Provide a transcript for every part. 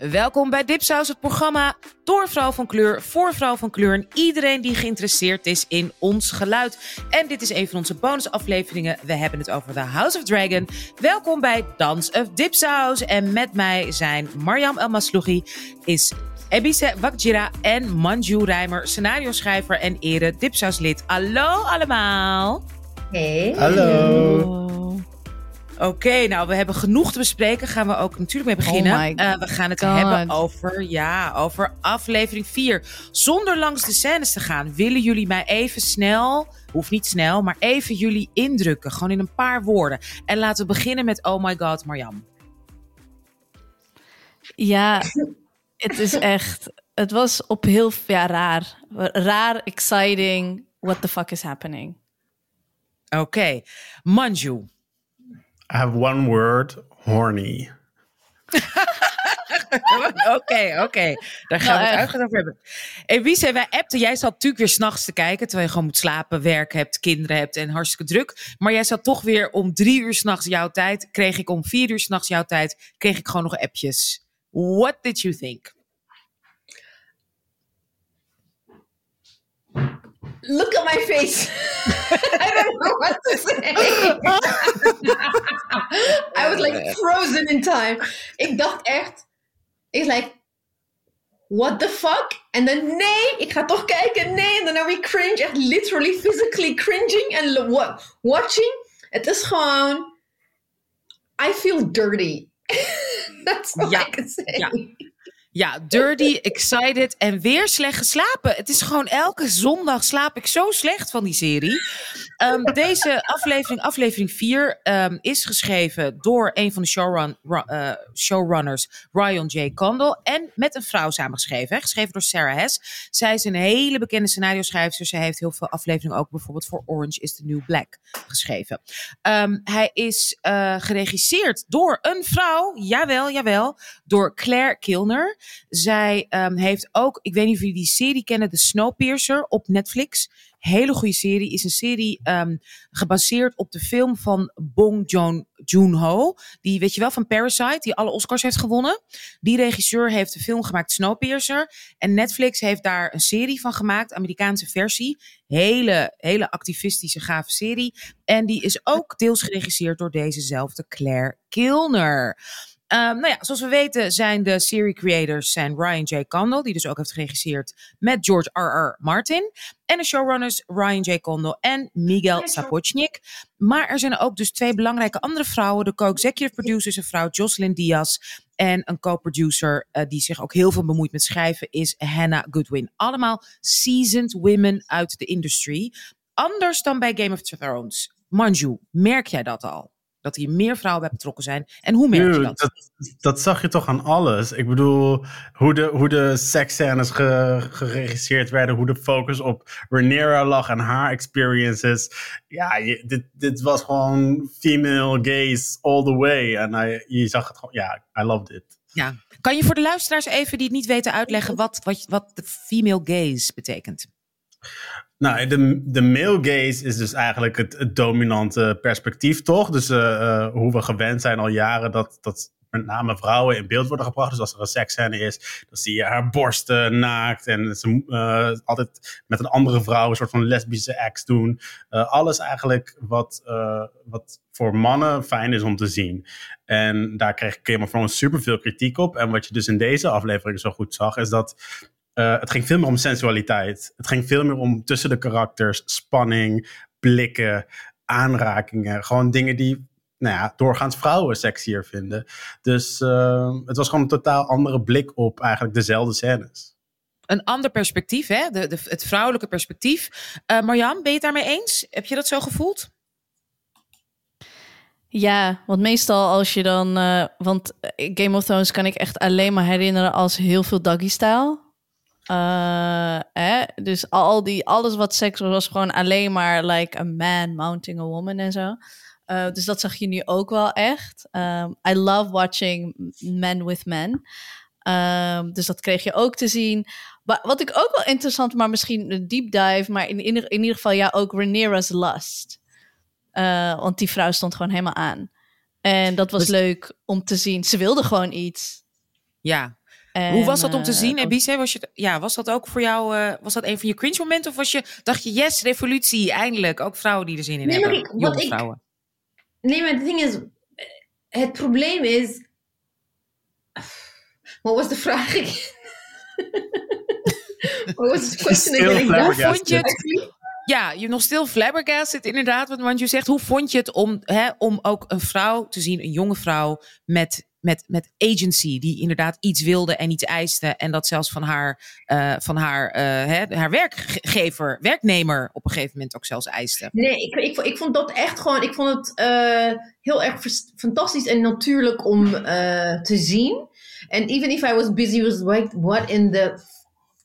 Welkom bij Dipsaus, het programma door vrouw van kleur, voor vrouw van kleur en iedereen die geïnteresseerd is in ons geluid. En dit is een van onze bonusafleveringen. We hebben het over The House of Dragon. Welkom bij Dance of Dipsaus. En met mij zijn Mariam El Maslougi, is Ebise Wakjira en Manju Rijmer, scenario schrijver en ere Dipsaus-lid. Hallo allemaal. Hey. Hallo. Oké, nou we hebben genoeg te bespreken. Gaan we ook natuurlijk mee beginnen. Oh my Uh, we gaan het God. hebben over, ja, over aflevering 4. Zonder langs de scènes te gaan, willen jullie mij even snel, hoeft niet snel, maar even jullie indrukken. Gewoon in een paar woorden. En laten we beginnen met Oh my God, Marjam. Ja, het is echt. Het was op heel ja, raar. Raar, exciting. What the fuck is happening? Oké, Manju. I have one word, horny. Oké, oké. Daar gaan we het Nou, uitgebreid over hebben. En wie zei, wij appten, jij zat natuurlijk weer s'nachts te kijken, terwijl je gewoon moet slapen, werk hebt, kinderen hebt en hartstikke druk. Maar jij zat toch weer om drie uur s'nachts jouw tijd, kreeg ik om vier uur s'nachts jouw tijd, kreeg ik gewoon nog appjes. What did you think? Look at my face. I don't know what to say. I was like frozen in time. Ik dacht echt, ik like, what the fuck? En dan nee, ik ga toch kijken, nee. En dan are we cringe, echt literally physically cringing and lo- watching. Het is gewoon, I feel dirty. That's all Ja, I can say. ja. Ja, dirty, excited en weer slecht geslapen. Het is gewoon elke zondag slaap ik zo slecht van die serie. Ehm, deze aflevering, aflevering 4, ehm, is geschreven door een van de showrun, ru- eh, showrunners, Ryan J. Condal. En met een vrouw samengeschreven. Geschreven door Sarah Hess. Zij is een hele bekende scenario schrijver. Zij heeft heel veel afleveringen ook bijvoorbeeld voor Orange is the New Black geschreven. Ehm, hij is eh, geregisseerd door een vrouw, jawel, jawel, door Claire Kilner. Zij heeft ook, ik weet niet of jullie die serie kennen, The Snowpiercer op Netflix. Hele goede serie. Is een serie ehm, gebaseerd op de film van Bong Joon Joon-ho. Die, weet je wel, van Parasite, die alle Oscars heeft gewonnen. Die regisseur heeft de film gemaakt Snowpiercer. En Netflix heeft daar een serie van gemaakt, Amerikaanse versie. Hele, hele activistische, gave serie. En die is ook deels geregisseerd door dezezelfde Claire Kilner. Ehm, nou ja, zoals we weten zijn de serie creators zijn Ryan J. Condal, die dus ook heeft geregisseerd met George R.R. Martin. En de showrunners Ryan J. Condal en Miguel Sapochnik. Maar er zijn ook dus twee belangrijke andere vrouwen. De co-executive producer is een vrouw, Jocelyn Diaz. En een co-producer eh, die zich ook heel veel bemoeit met schrijven is Hannah Goodwin. Allemaal seasoned women uit de industry. Anders dan bij Game of Thrones. Manju, merk jij dat al? Dat hier meer vrouwen bij betrokken zijn. En hoe merk je dat? dat, dat zag je toch aan alles. Ik bedoel, hoe de, hoe de seksscènes ge- geregisseerd werden, hoe de focus op Rhaenyra lag en haar experiences. Ja, je, dit, dit was gewoon female gaze all the way. En je zag het gewoon, ja, I loved it. Ja. Kan je voor de luisteraars even die het niet weten uitleggen wat, wat, wat de female gaze betekent? Nou, de, de male gaze is dus eigenlijk het, dominante perspectief, toch? Dus eh, eh, hoe we gewend zijn al jaren dat, dat met name vrouwen in beeld worden gebracht. Dus als er een seksscène is, dan zie je haar borsten naakt en ze eh, altijd met een andere vrouw een soort van lesbische acts doen. Alles eigenlijk wat, wat voor mannen fijn is om te zien. En daar kreeg Game of Thrones superveel kritiek op. En wat je dus in deze aflevering zo goed zag, is dat eh, het ging veel meer om sensualiteit. Het ging veel meer om tussen de karakters, spanning, blikken, aanrakingen. Gewoon dingen die nou ja, doorgaans vrouwen sexier vinden. Dus eh, het was gewoon een totaal andere blik op eigenlijk dezelfde scènes. Een ander perspectief, hè? De, de, het vrouwelijke perspectief. Eh Marjan, ben je het daarmee eens? Heb je dat zo gevoeld? Ja, want meestal als je dan... eh, want Game of Thrones kan ik echt alleen maar herinneren als heel veel doggy-style. Eh, hè? Dus al die, alles wat seks was, was gewoon alleen maar like a man mounting a woman en zo. Eh, dus dat zag je nu ook wel echt. Um, I love watching men with men. Um, dus dat kreeg je ook te zien. Maar wat ik ook wel interessant, maar misschien een deep dive, maar in, in, in ieder geval ja, ook Rhaenyra's Lust. Uh, want die vrouw stond gewoon helemaal aan. En dat was Dus- leuk om te zien. Ze wilde gewoon iets. Ja. Hoe was dat om te En, zien, eh, Ebise? Was, je, ja, was dat ook voor jou, eh, was dat een van je cringe momenten? Of was je, dacht je, yes, revolutie, eindelijk. Ook vrouwen die er zin in Nee, maar hebben. ik- wat Jonge ik- vrouwen. Nee, maar het ding is, het probleem is. Wat was de vraag? What was the question again? Hoe vond je het? Ja, je nog stil flabbergasted inderdaad. Want, want je zegt, hoe vond je het om, hè, om ook een vrouw te zien, een jonge vrouw met, met, met agency, die inderdaad iets wilde en iets eiste. En dat zelfs van haar, eh, van haar, eh, hè, haar werkgever, werknemer op een gegeven moment ook zelfs eiste. Nee, ik, ik, ik vond dat echt gewoon. Ik vond het eh, heel erg fantastisch en natuurlijk om te zien. En even if I was busy with like, what in the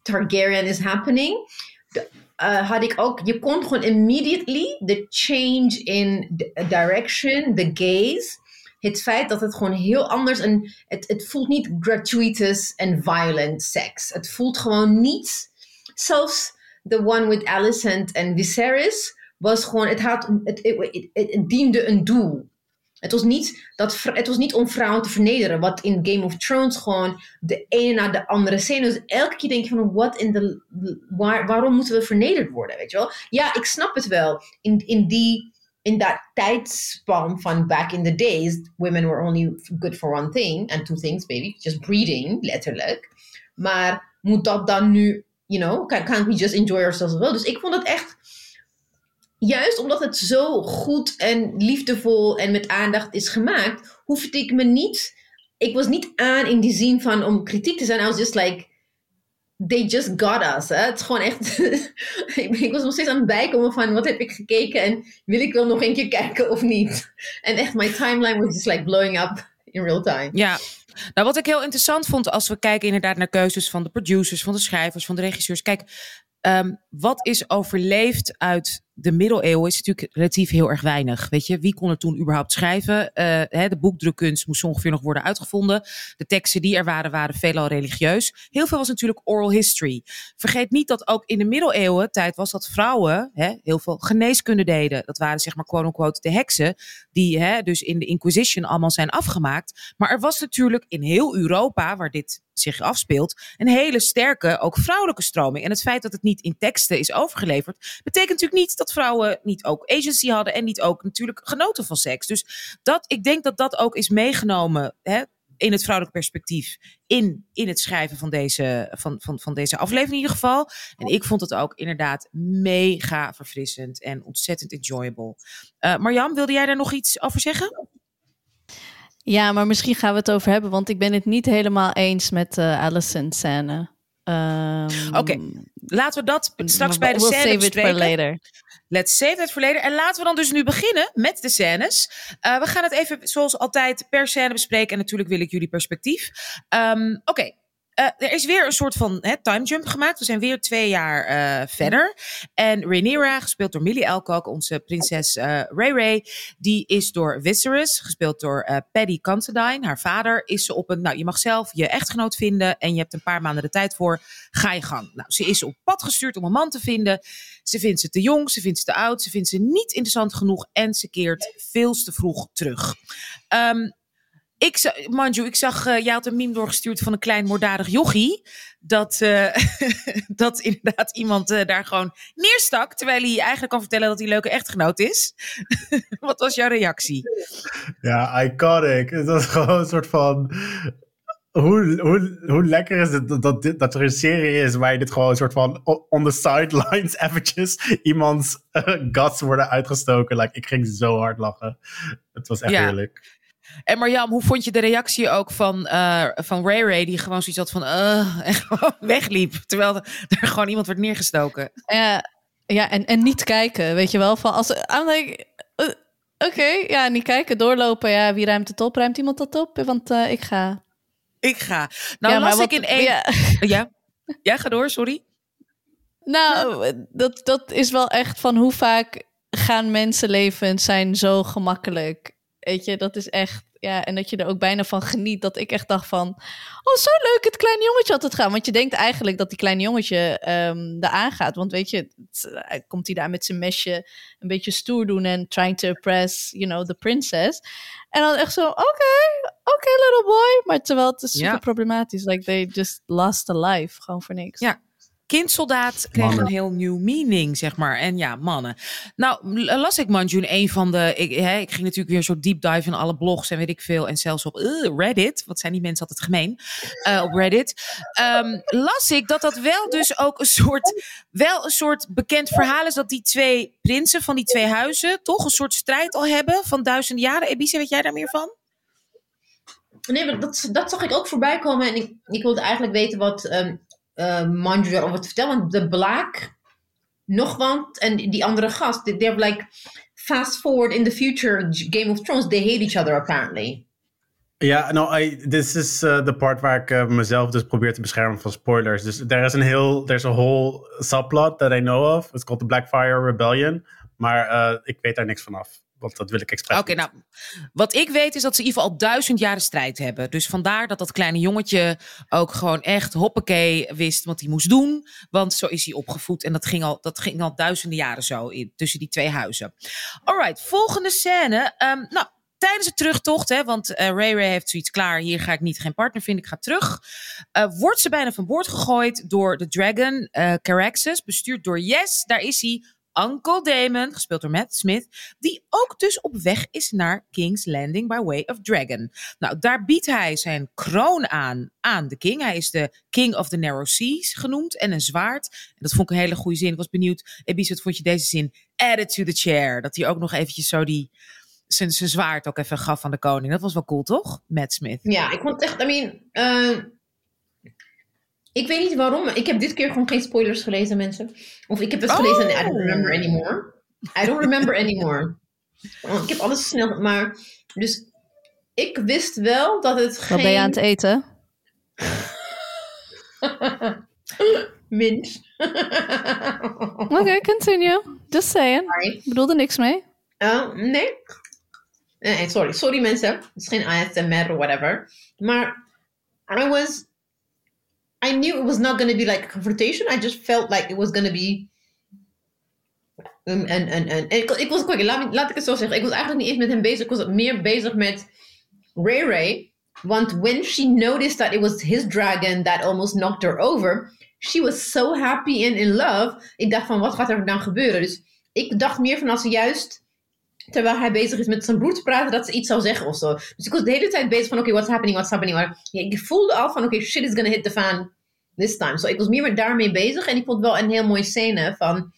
Targaryen is happening, had ik ook. Je kon gewoon immediately the change in direction, the gaze. Het feit dat het gewoon heel anders en het, het voelt niet gratuitous en violent seks. Het voelt gewoon niet. Zelfs the one with Alicent en Viserys was gewoon, het, had, het, het, diende een doel. Het was, niet dat, het was niet om vrouwen te vernederen, wat in Game of Thrones gewoon de ene na de andere scène. Dus elke keer denk je van, what in waar, waarom moeten we vernederd worden, weet je wel? Ja, ik snap het wel. In, in die, in dat tijdspan van back in the days, women were only good for one thing, and two things, baby, just breeding, letterlijk. Maar moet dat dan nu, you know, can, can't we just enjoy ourselves as well? Dus ik vond het echt, juist omdat het zo goed en liefdevol en met aandacht is gemaakt, hoefde ik me niet, ik was niet aan in die zin van om kritiek te zijn. I was just like, they just got us. Hè? Het is gewoon echt, ik, was nog steeds aan het bijkomen van wat heb ik gekeken en wil ik wel nog een keer kijken of niet. En echt, my timeline was just like blowing up in real time. Ja, nou wat ik heel interessant vond als we kijken inderdaad naar keuzes van de producers, van de schrijvers, van de regisseurs. Kijk, ehm, wat is overleefd uit de middeleeuwen is natuurlijk relatief heel erg weinig. Weet je, wie kon er toen überhaupt schrijven? Eh, hè, de boekdrukkunst moest ongeveer nog worden uitgevonden. De teksten die er waren, waren veelal religieus. Heel veel was natuurlijk oral history. Vergeet niet dat ook in de middeleeuwen tijd was dat vrouwen hè, heel veel geneeskunde deden. Dat waren zeg maar quote-unquote de heksen, die hè, dus in de Inquisition allemaal zijn afgemaakt. Maar er was natuurlijk in heel Europa, waar dit zich afspeelt, een hele sterke, ook vrouwelijke stroming. En het feit dat het niet in teksten is overgeleverd, betekent natuurlijk niet dat vrouwen niet ook agency hadden en niet ook natuurlijk genoten van seks. Dus dat, ik denk dat dat ook is meegenomen hè, in het vrouwelijk perspectief in, in het schrijven van deze, van, van, van deze aflevering in ieder geval. En ik vond het ook inderdaad mega verfrissend en ontzettend enjoyable. Uh, Marjam, wilde jij daar nog iets over zeggen? Ja, maar misschien gaan we het over hebben, want ik ben het niet helemaal eens met de uh, Alicent scène. Um, Oké, okay. laten we dat straks bij de we'll scène save bespreken. Later. Let's save it for later. En laten we dan dus nu beginnen met de scènes. Uh, we gaan het even zoals altijd per scène bespreken. En natuurlijk wil ik jullie perspectief. Um, Oké. Okay. Uh, er is weer een soort van hè, time jump gemaakt. We zijn weer twee jaar uh, verder. En Rhaenyra, gespeeld door Millie Alcock, onze prinses uh, Ray Ray, die is door Viserys, gespeeld door Paddy Considine. Haar vader is ze op een, nou je mag zelf je echtgenoot vinden en je hebt een paar maanden de tijd voor. Ga je gang. Nou, ze is op pad gestuurd om een man te vinden. Ze vindt ze te jong, ze vindt ze te oud, ze vindt ze niet interessant genoeg en ze keert veel te vroeg terug. Um, ik zag, Manju, ik zag, uh, jij had een meme doorgestuurd van een klein moorddadig jochie. Dat, uh, dat inderdaad iemand uh, daar gewoon neerstak. Terwijl hij eigenlijk kan vertellen dat hij een leuke echtgenoot is. Wat was jouw reactie? Ja, iconic. Het was gewoon een soort van. Hoe, hoe, hoe lekker is het dat, dat, dat er een serie is waar je dit gewoon een soort van on the sidelines eventjes iemands guts worden uitgestoken. Like, ik ging zo hard lachen. Het was echt ja. heerlijk. En Marjam, hoe vond je de reactie ook van, uh, van Ray Ray, die gewoon zoiets had van uh, en gewoon wegliep, terwijl er gewoon iemand werd neergestoken? Ja, ja en, en niet kijken, weet je wel. Van als, I'm like, uh, oké, okay, ja, niet kijken, doorlopen. Ja, wie ruimt het op? Ruimt iemand dat op? Want uh, ik ga. Ik ga. Nou, ja, las ik in één... Ja. ja. ja, ga door, sorry. Nou, dat, dat is wel echt van hoe vaak gaan mensenlevens zijn zo gemakkelijk Weet je, dat is echt. ja, en dat je er ook bijna van geniet. Dat ik echt dacht van, oh zo leuk, het kleine jongetje had het gaan. Want je denkt eigenlijk dat die kleine jongetje um, eraan gaat. Want weet je, het, uh, komt hij daar met zijn mesje een beetje stoer doen en trying to impress, you know, the princess. En dan echt zo, oké, okay, oké okay, little boy. Maar terwijl het is super problematisch. Like they just lost a life, gewoon voor niks. Ja, kindsoldaat kreeg mannen. een heel nieuw meaning, zeg maar. En ja, mannen. Nou, las ik Manjun, een van de... Ik, hè, ik ging natuurlijk weer zo deep dive in alle blogs en weet ik veel. En zelfs op uh, Reddit. Wat zijn die mensen altijd gemeen? Uh, op Reddit. Um, las ik dat dat wel dus ook een soort... Wel een soort bekend verhaal is dat die twee prinsen van die twee huizen... toch een soort strijd al hebben van duizenden jaren. Ebise, weet jij daar meer van? Nee, maar dat, dat zag ik ook voorbij komen. En ik, ik wilde eigenlijk weten wat... Um, uh, Manju daarover te vertellen. Want de Black, nog wat, en die andere gast, they're like fast forward in the future Game of Thrones, they hate each other apparently. Ja, nou, this is de part waar ik uh, mezelf dus probeer te beschermen van spoilers. Dus er is een heel, there's a whole subplot that I know of. It's called the Blackfire Rebellion. Maar ik weet daar niks van af. Want dat wil ik expres. Oké, nou, wat ik weet is dat ze in ieder geval al duizend jaren strijd hebben. Dus vandaar dat dat kleine jongetje ook gewoon echt hoppakee wist wat hij moest doen. Want zo is hij opgevoed. En dat ging al, dat ging al duizenden jaren zo in, tussen die twee huizen. Alright, volgende scène. Um, nou, tijdens de terugtocht, hè, want uh, Ray Ray heeft zoiets klaar. Hier ga ik niet geen partner vinden, ik ga terug. Uh, wordt ze bijna van boord gegooid door de Dragon, uh, Caraxes, bestuurd door Yes. Daar is hij. Uncle Damon, gespeeld door Matt Smith, die ook dus op weg is naar King's Landing by Way of Dragon. Nou, daar biedt hij zijn kroon aan aan de king. Hij is de King of the Narrow Seas genoemd en een zwaard. En dat vond ik een hele goede zin. Ik was benieuwd, Ebis, wat vond je deze zin? Added to the chair. Dat hij ook nog eventjes zo die zijn, zijn zwaard ook even gaf aan de koning. Dat was wel cool, toch? Matt Smith. Ja, ik vond echt, I mean, uh, ik weet niet waarom. Ik heb dit keer gewoon geen spoilers gelezen, mensen. Of ik heb het gelezen en I don't remember anymore. I don't remember anymore. Want ik heb alles snel, maar... Dus ik wist wel dat het Wat geen... ben je aan het eten? Mint. Oké, okay, continue. Just saying. Sorry. Ik bedoel er niks mee. Oh, nee. Nee, sorry. Sorry mensen. Het is geen ASMR of whatever. Maar I was... I knew it was not going to be like a confrontation. I just felt like it was going to be... Um, en, en, en, ik, ik was, quick, laat, laat ik het zo zeggen. Ik was eigenlijk niet eens met hem bezig. Ik was meer bezig met Ray Ray. Want when she noticed that it was his dragon that almost knocked her over... She was so happy and in love. Ik dacht van, wat gaat er dan gebeuren? Dus ik dacht meer van als ze juist terwijl hij bezig is met zijn broer te praten, dat ze iets zou zeggen of zo. Dus ik was de hele tijd bezig van, oké, okay, what's happening, what's happening. Maar ja, ik voelde al van, oké, okay, shit is gonna hit the fan this time. So ik was meer met daarmee bezig en ik vond wel een heel mooie scène van,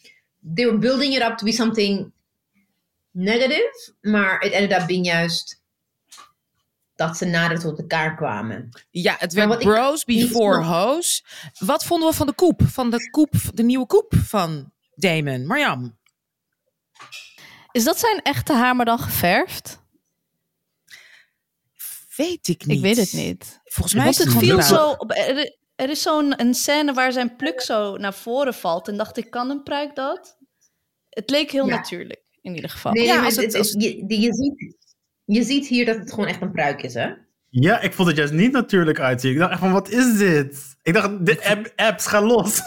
they were building it up to be something negative, maar it ended up being juist dat ze nader tot elkaar kwamen. Ja, het werd bros before hoes. Wat vonden we van de koep? Van de koep, de nieuwe koep van Damon? Marjam? Is dat zijn echte haar maar dan geverfd? Weet ik niet. Ik weet het niet. Volgens mij Want is het het viel zo op. Er, is zo'n een scène waar zijn pluk zo naar voren valt. En dacht ik, kan een pruik dat? Het leek heel Ja. natuurlijk, in ieder geval. Nee, Ja, maar als het- het- het- als- je, je, ziet, je ziet hier dat het gewoon echt een pruik is, hè? Ja, ik vond het juist niet natuurlijk uitzien. Ik dacht echt van, wat is dit? Ik dacht, de app, apps gaan los.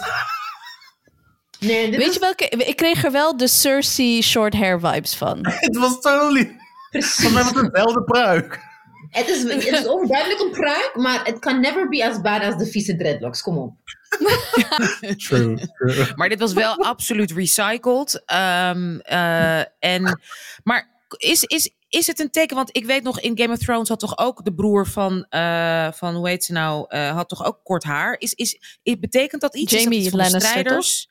Nee, dit Weet je welke? Ik kreeg er wel de Cersei short hair vibes van. Het was totally... Voor mij was het wel de pruik. Het is, het is overduidelijk een pruik, maar het kan never be as bad as de vieze dreadlocks. Kom op. True, true. Maar dit was wel absoluut recycled. Ehm, eh, en, maar is, is, is het een teken? Want ik weet nog, in Game of Thrones had toch ook de broer van, eh, van hoe heet ze nou, eh, had toch ook kort haar. Is, is, is, betekent dat iets? Jamie van de Lannister, strijders?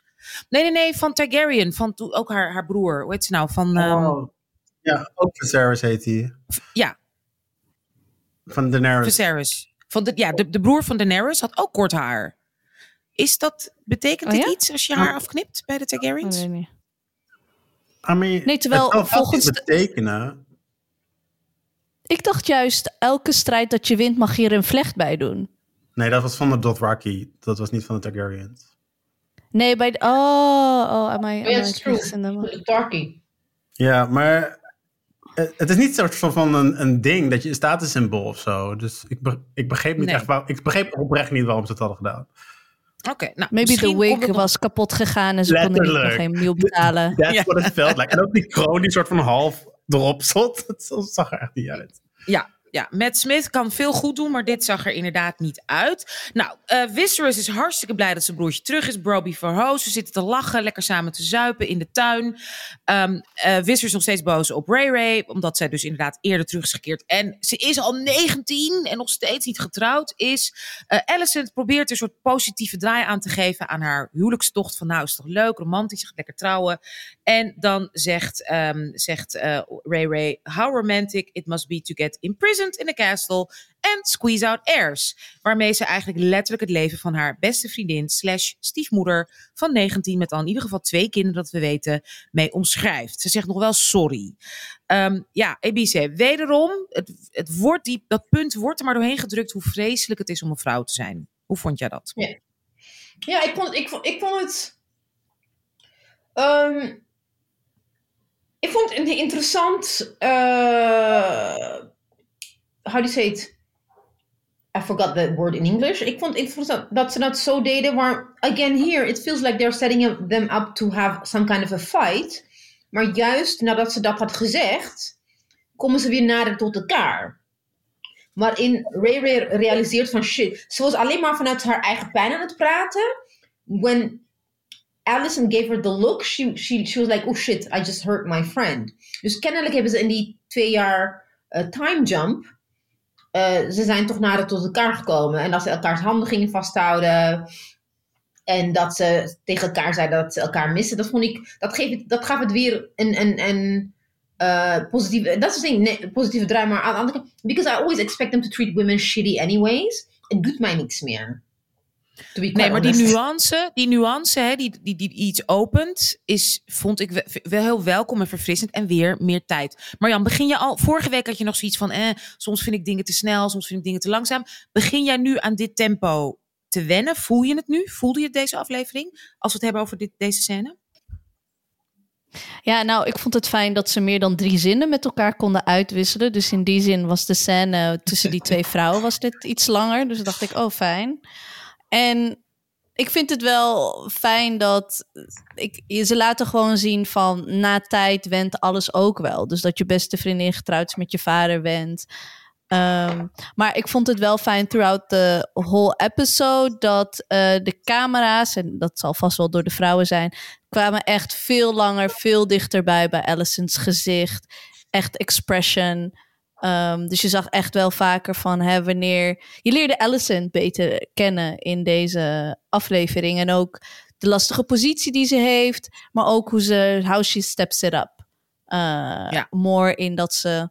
Nee, nee, nee, van Targaryen. Van toen ook haar, haar broer. Hoe heet ze nou? Van, ehm, Oh. Ja, ook Viserys heet hij. Ja, Van Daenerys. Viserys. Van de, ja, de, de broer van Daenerys had ook kort haar. Is dat, betekent Oh dit iets als je haar afknipt bij de Targaryens? Ik weet niet. I mean, Nee, terwijl het volgens betekenen. Ik dacht juist, elke strijd dat je wint mag je er een vlecht bij doen. Nee, dat was van de Dothraki. Dat was niet van de Targaryens. Nee, bij de... Oh, oh, am I... Oh, ja, am I true. Tarky. Ja, maar Het is niet soort van, een, een ding dat je een statussymbool of zo. Dus ik, be- ik begreep niet Nee. echt waar, ik begreep oprecht niet waarom ze het hadden gedaan. Oké, nou, Maybe misschien the wig was kapot gegaan en ze konden niet nog geen nieuw betalen. That's Ja. what it felt like. En ook die kroon die soort van half erop zat. Het zag er echt niet uit. Ja, ja, Matt Smith kan veel goed doen, maar dit zag er inderdaad niet uit. Nou, Viserys is hartstikke blij dat zijn broertje terug is. Broby Verhoos, ze zitten te lachen, lekker samen te zuipen in de tuin. Viserys is nog steeds boos op Ray Ray, omdat zij dus inderdaad eerder terug is gekeerd. En ze is al 19 en nog steeds niet getrouwd is. Alicent probeert een soort positieve draai aan te geven aan haar huwelijkstocht. Van nou, is toch leuk, romantisch, gaat lekker trouwen. En dan zegt, ehm, zegt Ray Ray, how romantic it must be to get in a castle and squeeze out heirs. Waarmee ze eigenlijk letterlijk het leven van haar beste vriendin slash stiefmoeder van 19, met al in ieder geval twee kinderen dat we weten, mee omschrijft. Ze zegt nog wel sorry. Ehm, ja, Ebice, wederom, het, het wordt die, dat punt wordt er maar doorheen gedrukt hoe vreselijk het is om een vrouw te zijn. Hoe vond jij dat? Ja, ik vond, ik vond, ik vond het. ehm, ik vond het interessant. eh how do you say it? I forgot the word in English. Ik vond interessant dat ze dat zo deden. Maar again, here it feels like they're setting them up to have some kind of a fight. Maar juist nadat ze dat had gezegd, komen ze weer nader tot elkaar. Waarin Ray Ray realiseert van shit. Ze was alleen maar vanuit haar eigen pijn aan het praten. When Allison gave her the look, she, she, was like, oh shit, I just hurt my friend. Dus kennelijk hebben ze in die twee jaar eh, time jump, eh, ze zijn toch nader tot elkaar gekomen. En dat ze elkaars handen gingen vasthouden. En dat ze tegen elkaar zeiden dat ze elkaar missen. Dat vond ik, dat, geeft dat gaf het weer een, een, een eh, positieve, dat is ding, nee, positieve draai. Maar aan de andere kant, because I always expect them to treat women shitty anyways. Het doet mij niks meer. Nee, maar die nuance, die nuance hè, die, die, die iets opent, is, vond ik we- wel heel welkom en verfrissend. En weer meer tijd. Marjan, begin je al... Vorige week had je nog zoiets van... Eh, soms vind ik dingen te snel, soms vind ik dingen te langzaam. Begin jij nu aan dit tempo te wennen? Voel je het nu? Voelde je het deze aflevering? Als we het hebben over dit, deze scène? Ja, nou, ik vond het fijn dat ze meer dan drie zinnen met elkaar konden uitwisselen. Dus in die zin was de scène tussen die twee vrouwen was dit iets langer. Dus dacht ik, oh, fijn. En ik vind het wel fijn dat ik, ze laten gewoon zien van na tijd went alles ook wel. Dus dat je beste vriendin getrouwd is met je vader went. Ehm, maar ik vond het wel fijn throughout the whole episode dat eh, de camera's, en dat zal vast wel door de vrouwen zijn, kwamen echt veel langer, veel dichterbij bij Allison's gezicht. Echt expression. Ehm, dus je zag echt wel vaker van hè, wanneer. Je leerde Allison beter kennen in deze aflevering. En ook de lastige positie die ze heeft. Maar ook hoe ze. How she steps it up. Uh, Ja. More in dat ze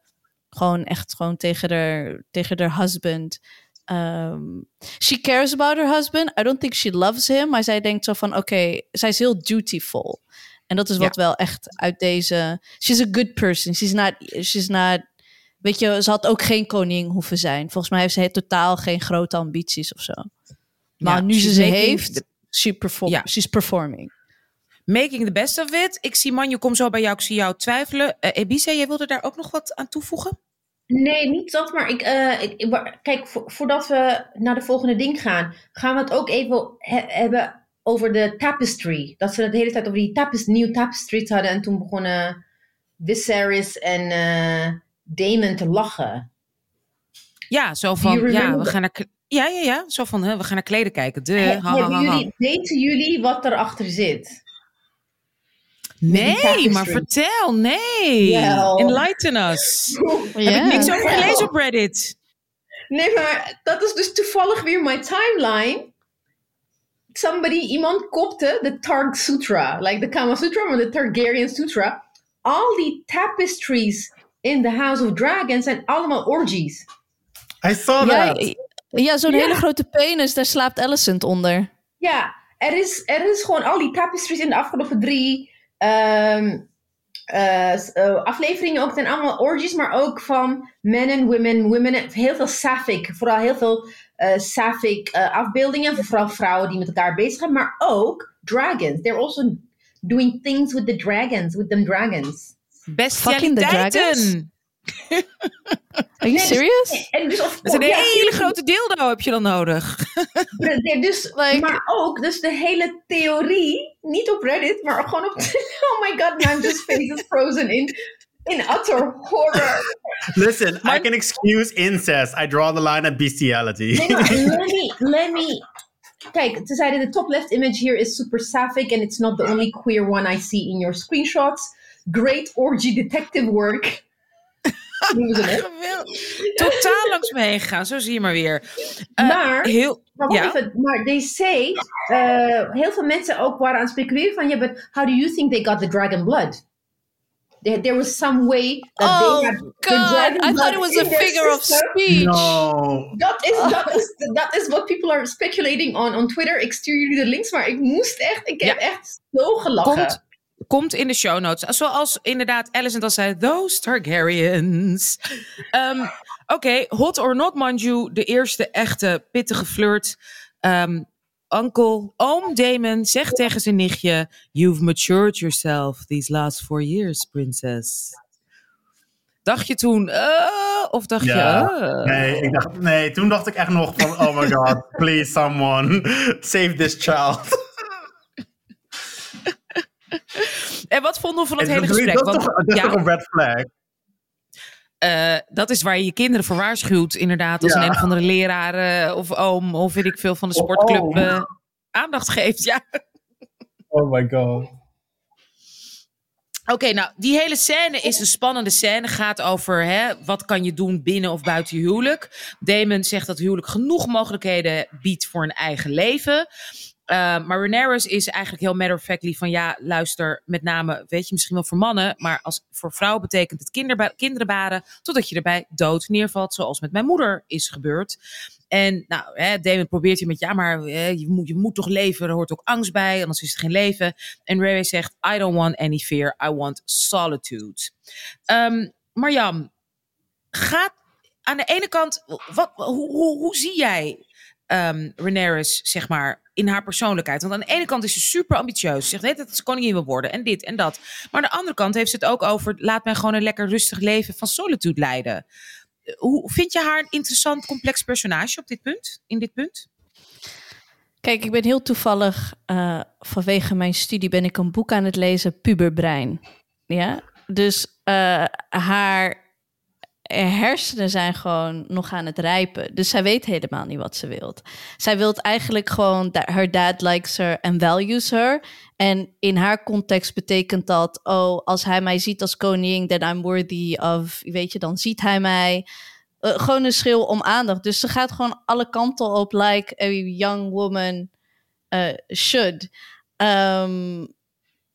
gewoon echt gewoon tegen haar, tegen haar husband. Um, she cares about her husband. I don't think she loves him. Maar zij denkt zo van: oké, zij is heel dutiful. En dat is wat wel echt uit deze. She's a good person. She's not. She's not. Weet je, ze had ook geen koning hoeven zijn. Volgens mij heeft ze totaal geen grote ambities of zo. Maar Ja, nu ze ze heeft, the- she perform, Ja. she's performing. Making the best of it. Ik zie man, je komt zo bij jou. Ik zie jou twijfelen. Eh Ebise, jij wilde daar ook nog wat aan toevoegen? Nee, niet dat, maar ik, eh, ik, kijk, vo- voordat we naar de volgende ding gaan, gaan we het ook even he- hebben over de tapestry. Dat ze het de hele tijd over die tapes, nieuwe tapestries hadden en toen begonnen Viserys en eh, Damon te lachen. Ja, zo van, ja, we gaan naar, ja, ja, ja, zo van, hè, we gaan naar kleden kijken. De, He- ha, ha, ha, jullie, weten jullie wat erachter zit? Nee, maar vertel, nee. Enlighten us. Heb ik niks over gelezen op Reddit. Nee, maar dat is dus toevallig weer mijn timeline. Somebody, iemand kopte de Targ Sutra. Like de Kama Sutra, maar de Targaryen Sutra. Al die tapestries in the House of Dragon zijn allemaal orgies. I saw that. ja zo'n Ja. hele grote penis, daar slaapt Alicent onder. Ja, er is, er is gewoon al die tapestries in de afgelopen drie ehm, eh, eh, afleveringen ook. zijn allemaal orgies, maar ook van men en women. women en- heel veel sapphic, vooral heel veel eh sapphic eh, afbeeldingen. Vooral vrouwen die met elkaar bezig zijn, maar ook dragons. They're also doing things with the dragons, with them dragons. Fucking the dragons? Bestialiteiten. Are you dus- serious? En dus of Dat is een ja, hele grote dildo heb je dan nodig. Dus, Like- maar ook, dus de hele theorie, niet op Reddit, maar gewoon op. oh my god, now I'm just faces frozen in, in utter horror. Listen, I can excuse incest. I draw the line at bestiality. Nee, maar let me, let me. Kijk, ze zeiden de top left image here is super sapphic and it's not the only queer one I see in your screenshots. Great orgy detective work. Totaal langs me heen gegaan, zo zie je maar weer. Eh, Maar- heel, Maar Ja. even, maar they say, eh, heel veel mensen ook waren aan het speculeren van, ja, but how do you think they got the dragon blood? There, there was some way that Oh they had the god, dragon I thought it was a figure of speech. No. Dat is, dat, is, dat is what people are speculating on, on Twitter. Ik stuur jullie de links, maar ik moest echt, ik heb echt zo gelachen. komt, komt in de show notes. Zoals inderdaad Alice al zei, those Targaryens. Ehm, Oké, hot or not, Manju, de eerste echte pittige flirt. Ehm Uncle, oom Damon zegt tegen zijn nichtje... You've matured yourself these last four years, princess. Dacht je toen, eh, of dacht Ja. je... eh? Nee, ik dacht, nee, toen dacht ik echt nog van, oh my god, please someone, save this child. En wat vonden we van het En hele dat, gesprek? dat, is Want- toch, dat is ja, toch een red flag? eh, dat is waar je je kinderen voor waarschuwt, inderdaad. Als Ja. een een of andere leraar eh, of oom of weet ik veel van de sportclub eh, aandacht geeft. Ja. Oh my god. Oké, nou, die hele scène is een spannende scène. Gaat over hè, wat kan je doen binnen of buiten je huwelijk. Damon zegt dat huwelijk genoeg mogelijkheden biedt voor een eigen leven. Uh, maar Rhaenyra is eigenlijk heel matter of factly van ja, luister, met name, weet je, misschien wel voor mannen, maar als voor vrouwen betekent het kinderba kinderen baren, totdat je erbij dood neervalt, zoals met mijn moeder is gebeurd. En nou, hè, Damon probeert hier met ja, maar hè, je, moet, je moet toch leven, er hoort ook angst bij, anders is het geen leven. En Ray zegt, I don't want any fear, I want solitude. Um, Marjam, gaat aan de ene kant, wat, hoe, hoe, hoe zie jij um, Rhaenyra, zeg maar, in haar persoonlijkheid? Want aan de ene kant is ze super ambitieus. Ze zegt dat ze koningin wil worden en dit en dat. Maar aan de andere kant heeft ze het ook over, laat mij gewoon een lekker rustig leven van solitude leiden. Hoe vind je haar een interessant, complex personage op dit punt? In dit punt? Kijk, ik ben heel toevallig uh, vanwege mijn studie ben ik een boek aan het lezen, Puberbrein. Ja, dus uh, haar hersenen zijn gewoon nog aan het rijpen. Dus zij weet helemaal niet wat ze wilt. Zij wil eigenlijk gewoon dat her dad likes her and values her. En in haar context betekent dat, oh, als hij mij ziet als koningin, then I'm worthy of, weet je, dan ziet hij mij. Uh, gewoon een schil om aandacht. Dus ze gaat gewoon alle kanten op, like a young woman uh, should. Um,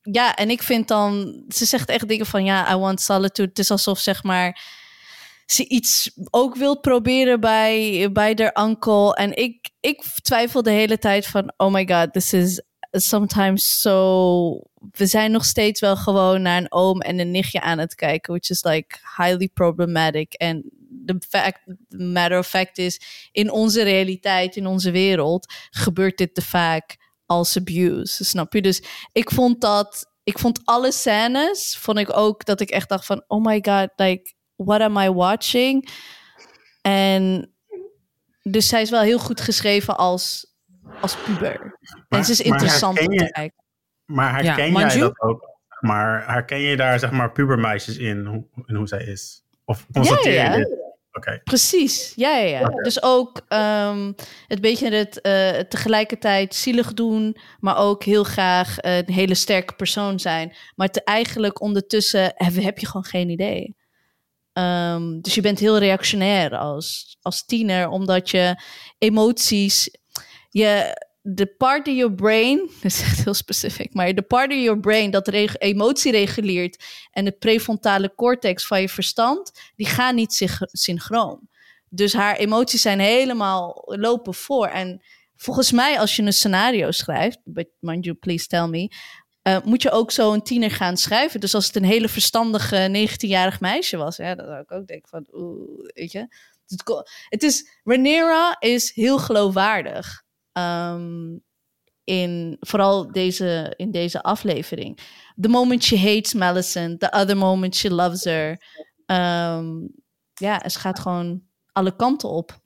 ja, en ik vind dan, ze zegt echt dingen van, ja, I want solitude. Het is alsof, zeg maar, ze iets ook wil proberen bij, bij haar uncle. En ik, ik twijfel de hele tijd van, oh my god, this is sometimes so... We zijn nog steeds wel gewoon naar een oom en een nichtje aan het kijken, which is like highly problematic. En the fact, matter of fact is, in onze realiteit, in onze wereld, gebeurt dit te vaak als abuse, snap je? Dus ik vond dat, ik vond alle scènes, vond ik ook dat ik echt dacht van, oh my god, like, what am I watching? En dus zij is wel heel goed geschreven als, als puber. Maar, en ze is interessant om te kijken. Maar herken ja, jij dat ook? Maar herken je daar zeg maar pubermeisjes in, hoe, in hoe zij is? Of constateer ja, ja. je dit? Okay. Precies, ja, ja, ja. Okay. Dus ook um, het beetje het uh, tegelijkertijd zielig doen, maar ook heel graag een hele sterke persoon zijn. Maar te eigenlijk ondertussen heb, heb je gewoon geen idee. Um, dus je bent heel reactionair als, als tiener, omdat je emoties, je, de part of your brain, dat is echt heel specifiek, maar de part of your brain dat emotie reguleert en de prefrontale cortex van je verstand, die gaan niet synchroon. Dus haar emoties zijn helemaal lopen voor. En volgens mij, als je een scenario schrijft, but mind you, please tell me, uh, moet je ook zo een tiener gaan schrijven. Dus als het een hele verstandige 19-jarig meisje was, dan zou ik ook denken van, oeh, weet je. Het is, Rhaenyra is heel geloofwaardig. Um, in vooral deze, in deze aflevering. The moment she hates Melisande, the other moment she loves her. Ehm, ja, ze gaat gewoon alle kanten op.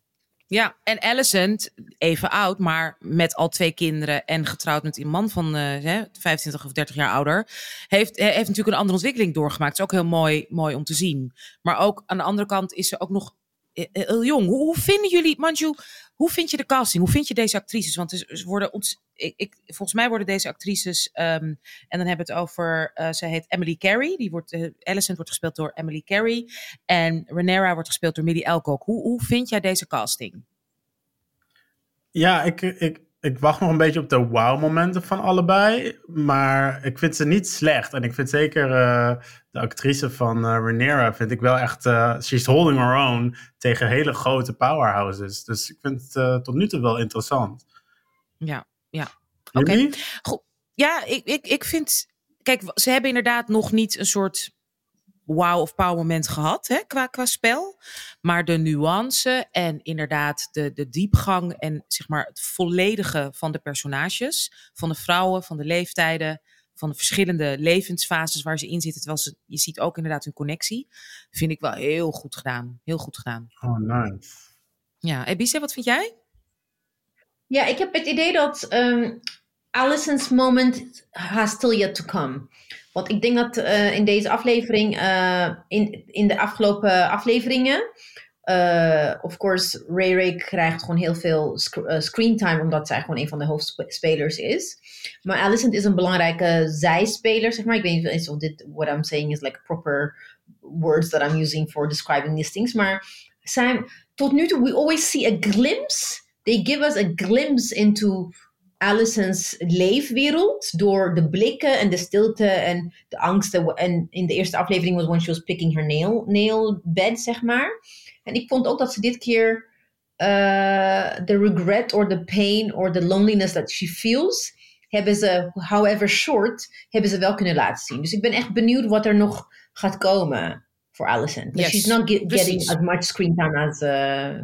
Ja, en Alicent, even oud, maar met al twee kinderen en getrouwd met een man van uh, 25 of 30 jaar ouder, heeft, heeft natuurlijk een andere ontwikkeling doorgemaakt. Het is ook heel mooi, mooi om te zien. Maar ook aan de andere kant is ze ook nog eh, eh, heel jong. Hoe, hoe vinden jullie, Manju, hoe vind je de casting? Hoe vind je deze actrices? Want ze worden ons, ik, volgens mij worden deze actrices, um, en dan hebben we het over, uh, ze heet Emily Carey. Die wordt, uh, Alicent wordt gespeeld door Emily Carey. En Renera wordt gespeeld door Millie Alcock. Hoe, hoe vind jij deze casting? Ja, ik, ik, ik wacht nog een beetje op de wow-momenten van allebei. Maar ik vind ze niet slecht. En ik vind zeker uh, de actrice van uh, Rhaenyra vind ik wel echt... Uh, she's holding her own tegen hele grote powerhouses. Dus ik vind het tot nu toe wel interessant. Ja, ja. Oké. Goed. Ja, ik, ik, ik vind... Kijk, ze hebben inderdaad nog niet een soort wow of power moment gehad hè, qua, qua spel. Maar de nuance en inderdaad de, de diepgang en zeg maar het volledige van de personages, van de vrouwen, van de leeftijden, van de verschillende levensfases waar ze in zitten. Terwijl ze, je ziet ook inderdaad hun connectie. Vind ik wel heel goed gedaan. Heel goed gedaan. Oh, nice. Ja, Ebise, wat vind jij? Ja, ik heb het idee dat um, Allison's moment has still yet to come. Want ik denk dat uh, in deze aflevering, uh, in, in de afgelopen afleveringen, uh, of course, Ray Ray krijgt gewoon heel veel sc screentime, omdat zij gewoon een van de hoofdspelers is. Maar Alicent is een belangrijke zijspeler, zeg maar. Ik weet niet of dit, what I'm saying is like proper words that I'm using for describing these things. Maar zijn, tot nu toe, we always see a glimpse. They give us a glimpse into Allison's leefwereld door de blikken en de stilte en de angsten. En in de eerste aflevering was when she was picking her nail, nail bed, zeg maar. En ik vond ook dat ze dit keer de uh, regret or the pain or the loneliness that she feels, hebben ze, however short, hebben ze wel kunnen laten zien. Dus ik ben echt benieuwd wat er nog gaat komen voor Allison. Yes, she's not get, getting as much screen time as uh,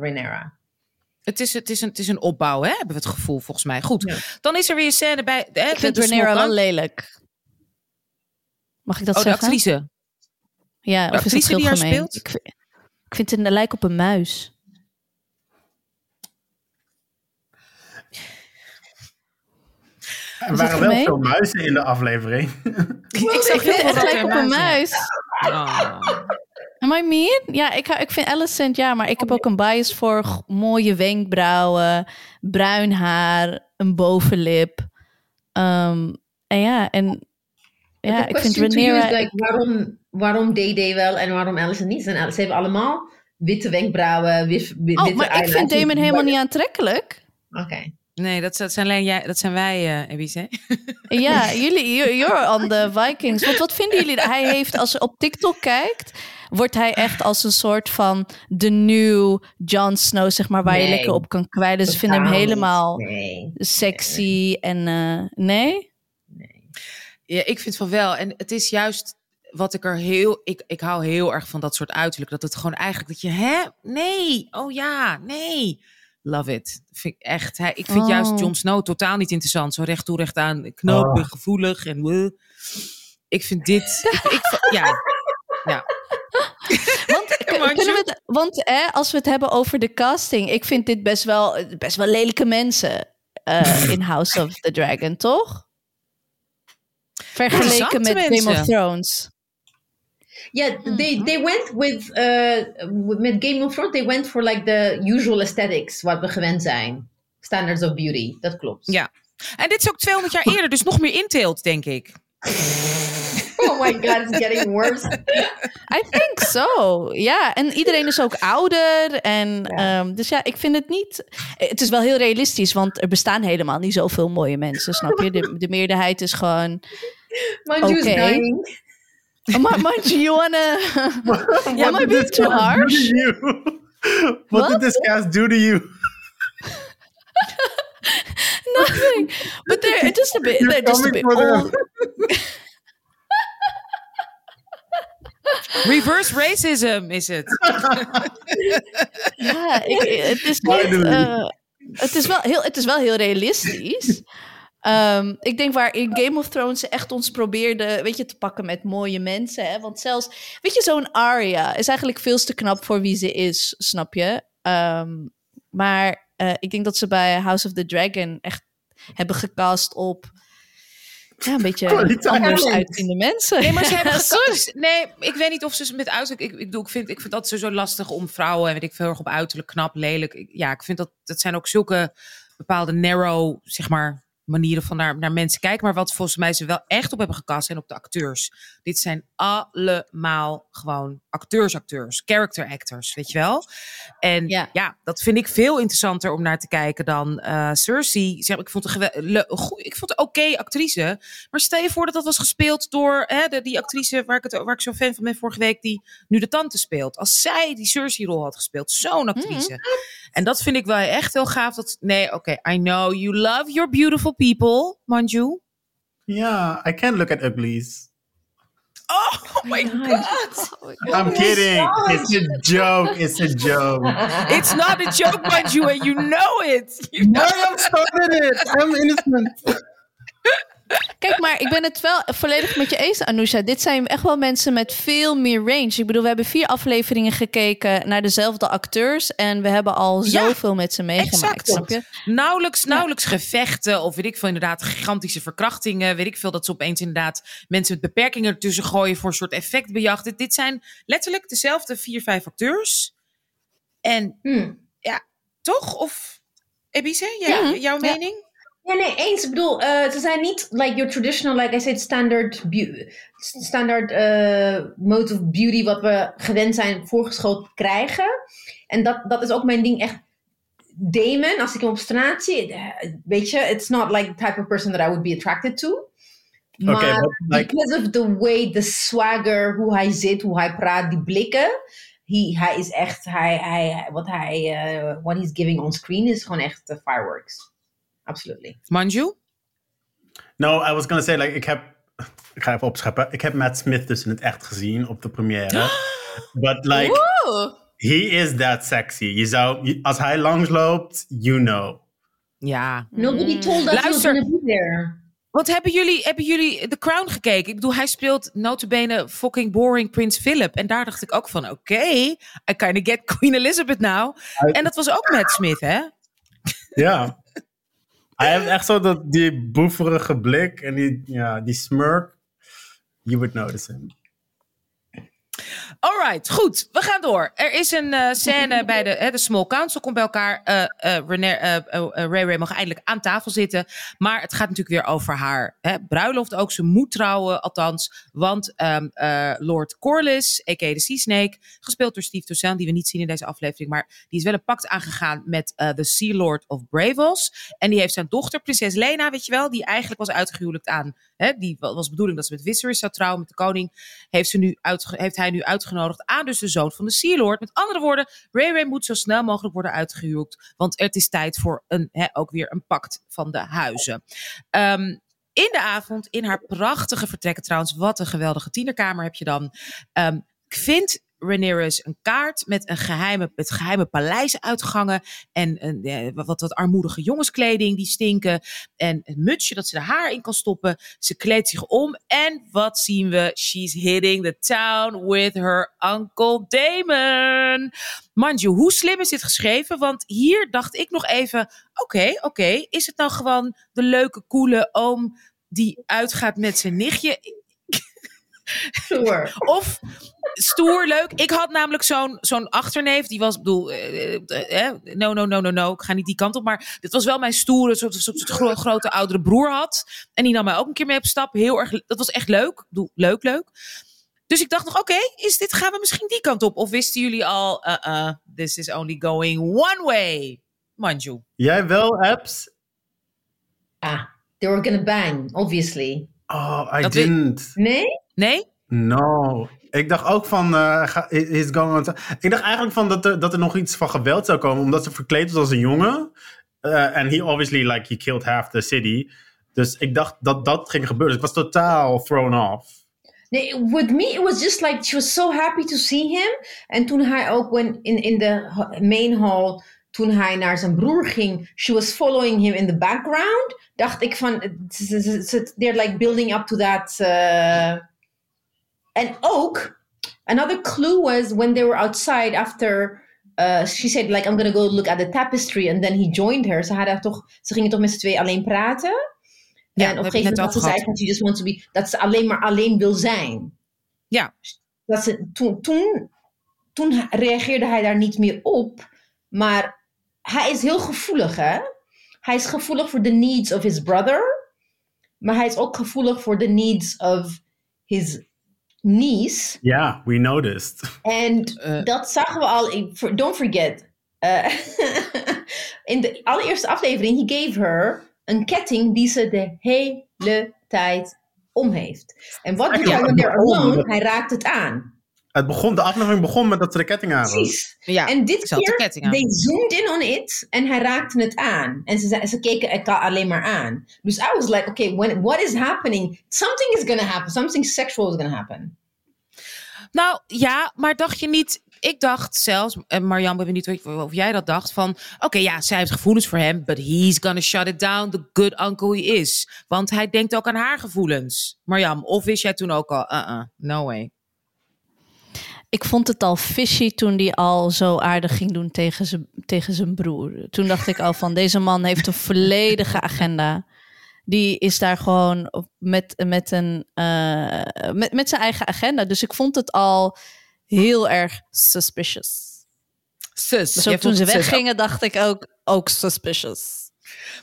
Rhaenyra. Het is, het, is een, het is een opbouw, hè? hebben we het gevoel volgens mij. Goed, ja. dan is er weer een scène bij... Hè, ik vind Rhaenyra wel lelijk. Mag ik dat oh, zeggen? de actrice? Ja, de of actrice is het die haar speelt? Ik, vind- ik vind het een lijk op een muis. Er waren wel gemeen? veel muizen in de aflevering. Ik zag Ik vind het echt veel lijk op een muis. Oh. Am I mean? Ja, ik, hou- ik vind Alicent, ja, maar ik heb ook een bias voor mooie wenkbrauwen, bruin haar, een bovenlip. Ehm, en ja, en ja, ik vind Rhaenyra... is like, waarom, waarom DD wel en waarom Allison niet? En ze hebben allemaal witte wenkbrauwen, wit, wit, oh, witte maar ik vind. Damon helemaal niet aantrekkelijk. Oké. Nee, dat, dat, zijn, alleen jij, dat zijn wij, eh Ebice. Ja, jullie, you- you're on the Vikings. Want wat vinden jullie? Hij heeft, als je op TikTok kijkt, wordt hij echt als een soort van de new Jon Snow, zeg maar, waar je Nee. lekker op kan kwijlen. Ze vinden hem helemaal Nee. sexy en eh, nee? Ja, ik vind van wel. En het is juist wat ik er heel... Ik, ik hou heel erg van dat soort uiterlijk. Dat het gewoon eigenlijk dat je... Hè? Nee. Oh ja. Nee. Love it. Vind ik echt. Hij, ik vind Oh. juist Jon Snow totaal niet interessant. Zo recht toe, recht aan. Knoop, Oh. gevoelig en... wuh. Ik vind dit... ik, ik, ja. Ja. Want, kunnen we het, want hè, als we het hebben over de casting, ik vind dit best wel, best wel lelijke mensen eh, in House of the Dragon, toch? Vergeleken met Game of. Thrones. Yeah, they, they went with, uh, met Game of Thrones, they went for like the usual aesthetics, wat we gewend zijn. Standards of beauty, dat klopt. ja. En dit is ook 200 jaar eerder, dus nog meer inteelt, denk ik. Oh my god, it's getting worse. I think so. Ja, en iedereen is ook ouder. En, ehm, dus ja, ik vind het niet. Het is wel heel realistisch, want er bestaan helemaal niet zoveel mooie mensen, snap je? De, de meerderheid is gewoon. Manju's Oké. dying. Oh, Manju, you wanna. Maar being too harsh? What did this cast do to you? Nothing. But they're just a bit. You're They're just a bit old. Reverse racism is het. Ja, ik, het is niet. Eh, het, is wel heel, het is wel heel realistisch. Ehm, ik denk waar in Game of Thrones ze echt ons probeerde, weet je, te pakken met mooie mensen. Hè? Want zelfs, weet je, zo'n Arya is eigenlijk veel te knap voor wie ze is, snap je? Ehm, maar eh, ik denk dat ze bij House of the Dragon echt hebben gecast op ja, een beetje Kwaliteit. anders uitziende mensen. Nee, maar ze hebben gekast. Nee, ik weet niet of ze met uiterlijk. Ik, ik, bedoel, ik, vind, ik vind dat zo lastig om vrouwen en weet ik veel erg op uiterlijk knap, lelijk. Ik- ja, ik vind dat dat zijn ook zulke bepaalde narrow, zeg maar, manieren van naar, naar mensen kijken. Maar wat volgens mij ze wel echt op hebben gekast zijn op de acteurs. Dit zijn allemaal gewoon acteurs, acteurs, character actors, weet je wel. En Ja. ja, dat vind ik veel interessanter om naar te kijken dan eh, Cersei. Zeg, ik vond een gewe- le- goe- ik vond een oké actrice. Maar stel je voor dat dat was gespeeld door hè, de, die actrice waar ik, het, waar ik zo fan van ben vorige week, die nu de tante speelt. Als zij die Cersei-rol had gespeeld, zo'n actrice. En dat vind ik wel echt heel gaaf. Dat, nee, oké, I know you love your beautiful people, Manju. Yeah, I can't look at uglies. Oh my god. I'm kidding. It's a joke. It's a joke. It's not a joke, Manju, and you know it. You know Mariam started it. I'm innocent. Kijk, maar ik ben het wel volledig met je eens, Anousha. Dit zijn echt wel mensen met veel meer range. Ik bedoel, we hebben vier afleveringen gekeken naar dezelfde acteurs. En we hebben al Ja, zoveel met ze meegemaakt, exact. snap je? Nauwelijks, nauwelijks gevechten of weet ik veel, inderdaad gigantische verkrachtingen. Weet ik veel, dat ze opeens inderdaad mensen met beperkingen ertussen gooien voor een soort effectbejacht. Dit, dit zijn letterlijk dezelfde vier, vijf acteurs. En Hmm. toch? Of Ebice, ja, jouw ja. mening? Ja, nee, eens. Ik bedoel, eh, ze zijn niet like your traditional, like I said, standard, standard eh, mode of beauty wat we gewend zijn voorgeschoten te krijgen. En dat, dat is ook mijn ding echt. Damon, als ik hem op straat zie, eh, weet je, it's not like the type of person that I would be attracted to. Maar like, because of the way, the swagger, hoe hij zit, hoe hij praat, die blikken. Hij, hij is echt, hij, hij, wat hij, what he's giving on screen is gewoon echt fireworks. Absolutely. Manju? no, I was gonna say, like, ik heb, ik ga even opscheppen. Ik heb Matt Smith dus in het echt gezien op de première. But like, he is that sexy. Je zou, als hij langsloopt, you know. Ja. Nobody told us he was Luister. be there. Wat hebben jullie, hebben jullie The Crown gekeken? Ik bedoel, hij speelt notabene fucking boring Prins Philip. En daar dacht ik ook van, oké, I kind of get Queen Elizabeth now. En dat was ook Matt Smith, hè? Ja. Hij heeft echt zo dat, die boeverige blik en die, ja, die smirk. You would notice him. Alright, goed. We gaan door. Er is een eh, scène bij de, de Small Council. Komt bij elkaar. eh eh, eh, Ray Ray mag eindelijk aan tafel zitten. Maar het gaat natuurlijk weer over haar hè, bruiloft ook. Ze moet trouwen, althans. Want ehm, eh, Lord Corlys, a.k.a. de Sea Snake... gespeeld door Steve Toussaint, die we niet zien in deze aflevering... maar die is wel een pact aangegaan met de Sea Lord of Bravos. En die heeft zijn dochter, prinses Lena, weet je wel... die eigenlijk was uitgehuwelijkd aan... Hè, die wa- was bedoeling dat ze met Viserys zou trouwen, met de koning heeft, ze nu heeft hij nu uitgenodigd aan dus de zoon van de Sea Lord. Met andere woorden, Ray Ray moet zo snel mogelijk worden uitgehuwelijkd. Want het is tijd voor een, hè, ook weer een pact van de huizen. Ehm, in de avond, in haar prachtige vertrekken trouwens. Wat een geweldige tienerkamer heb je dan. Ehm vindt Rhaenyra's een kaart met een geheime, met geheime paleizenuitgangen. En een, wat, wat armoedige jongenskleding die stinken. En een mutsje dat ze de haar in kan stoppen. Ze kleedt zich om. En wat zien we? She's hitting the town with her Uncle Damon. Manju, hoe slim is dit geschreven? Want hier dacht ik nog even: oké, oké, is het nou gewoon de leuke, coole oom die uitgaat met zijn nichtje? Sure. Of stoer, leuk. Ik had namelijk zo'n zo'n achterneef. Die was, ik bedoel, eh, eh, eh, no, no, no, no, no. Ik ga niet die kant op. Maar dit was wel mijn stoere, soort, soort, soort gro- grote oudere broer had. En die nam mij ook een keer mee op stap. Heel erg, dat was echt leuk. Bedoel, leuk, leuk. Dus ik dacht nog, oké, is dit, gaan we misschien die kant op? Of wisten jullie al, uh, uh, this is only going one way? Manju. Jij wel, apps? Ah, they were gonna bang, obviously. Oh, I Dat didn't. Nee? Nee? No. Ik dacht ook van, eh, ga- is going on. Ik dacht eigenlijk van dat er, dat er nog iets van geweld zou komen, omdat ze verkleed was als een jongen. Eh, En he obviously, like, he killed half the city. Dus ik dacht dat dat ging gebeuren. Dus ik was totaal thrown off. Nee, with me it was just like she was so happy to see him. En toen hij ook when in, in de ha- main hall toen hij naar zijn broer ging, she was following him in the background. Dacht ik van, they're like building up to that. uh, En ook, another clue was when they were outside after. uh, she said like I'm gonna go look at the tapestry and then he joined her. Ze, hadden toch, ze gingen toch met z'n twee alleen praten. Ja, en op dat een gegeven moment had ze zei gehad. van she just wants to be, dat ze alleen maar alleen wil zijn. Ja. Dat ze, toen, toen, toen reageerde hij daar niet meer op. Maar hij is heel gevoelig, hè? Hij is gevoelig voor de needs of his brother. Maar hij is ook gevoelig voor de needs of his niece. Ja, we noticed. En Eh. dat zagen we al. in- Don't forget. eh, in de allereerste aflevering, he gave her een ketting die ze de hele tijd om heeft. En wat doet hij when they're oh, alone? Hij raakt het aan. Het begon, de aflevering begon met dat ze de ketting aan. Precies. Ja, En dit keer, ketting aan. they zoomed in on it en hij raakte het aan. En ze, ze- keken elkaar alleen maar aan. Dus I was like, okay, when, what is happening? Something is gonna happen. Something sexual is gonna happen. Nou ja, maar dacht je niet. Ik dacht zelfs, en Marjan, ik ben niet of jij dat dacht, van oké, ja, zij heeft gevoelens voor hem, but he's gonna shut it down, the good uncle he is. Want hij denkt ook aan haar gevoelens. Marjan, of wist jij toen ook al, uh-uh, no way. Ik vond het al fishy toen die al zo aardig ging doen tegen zijn, tegen zijn broer. Toen dacht ik al van, deze man heeft een volledige agenda. Die is daar gewoon met, met, een, eh, met, met zijn eigen agenda. Dus ik vond het al heel erg suspicious. Sus. Dus toen ze weggingen dacht ik ook, ook suspicious.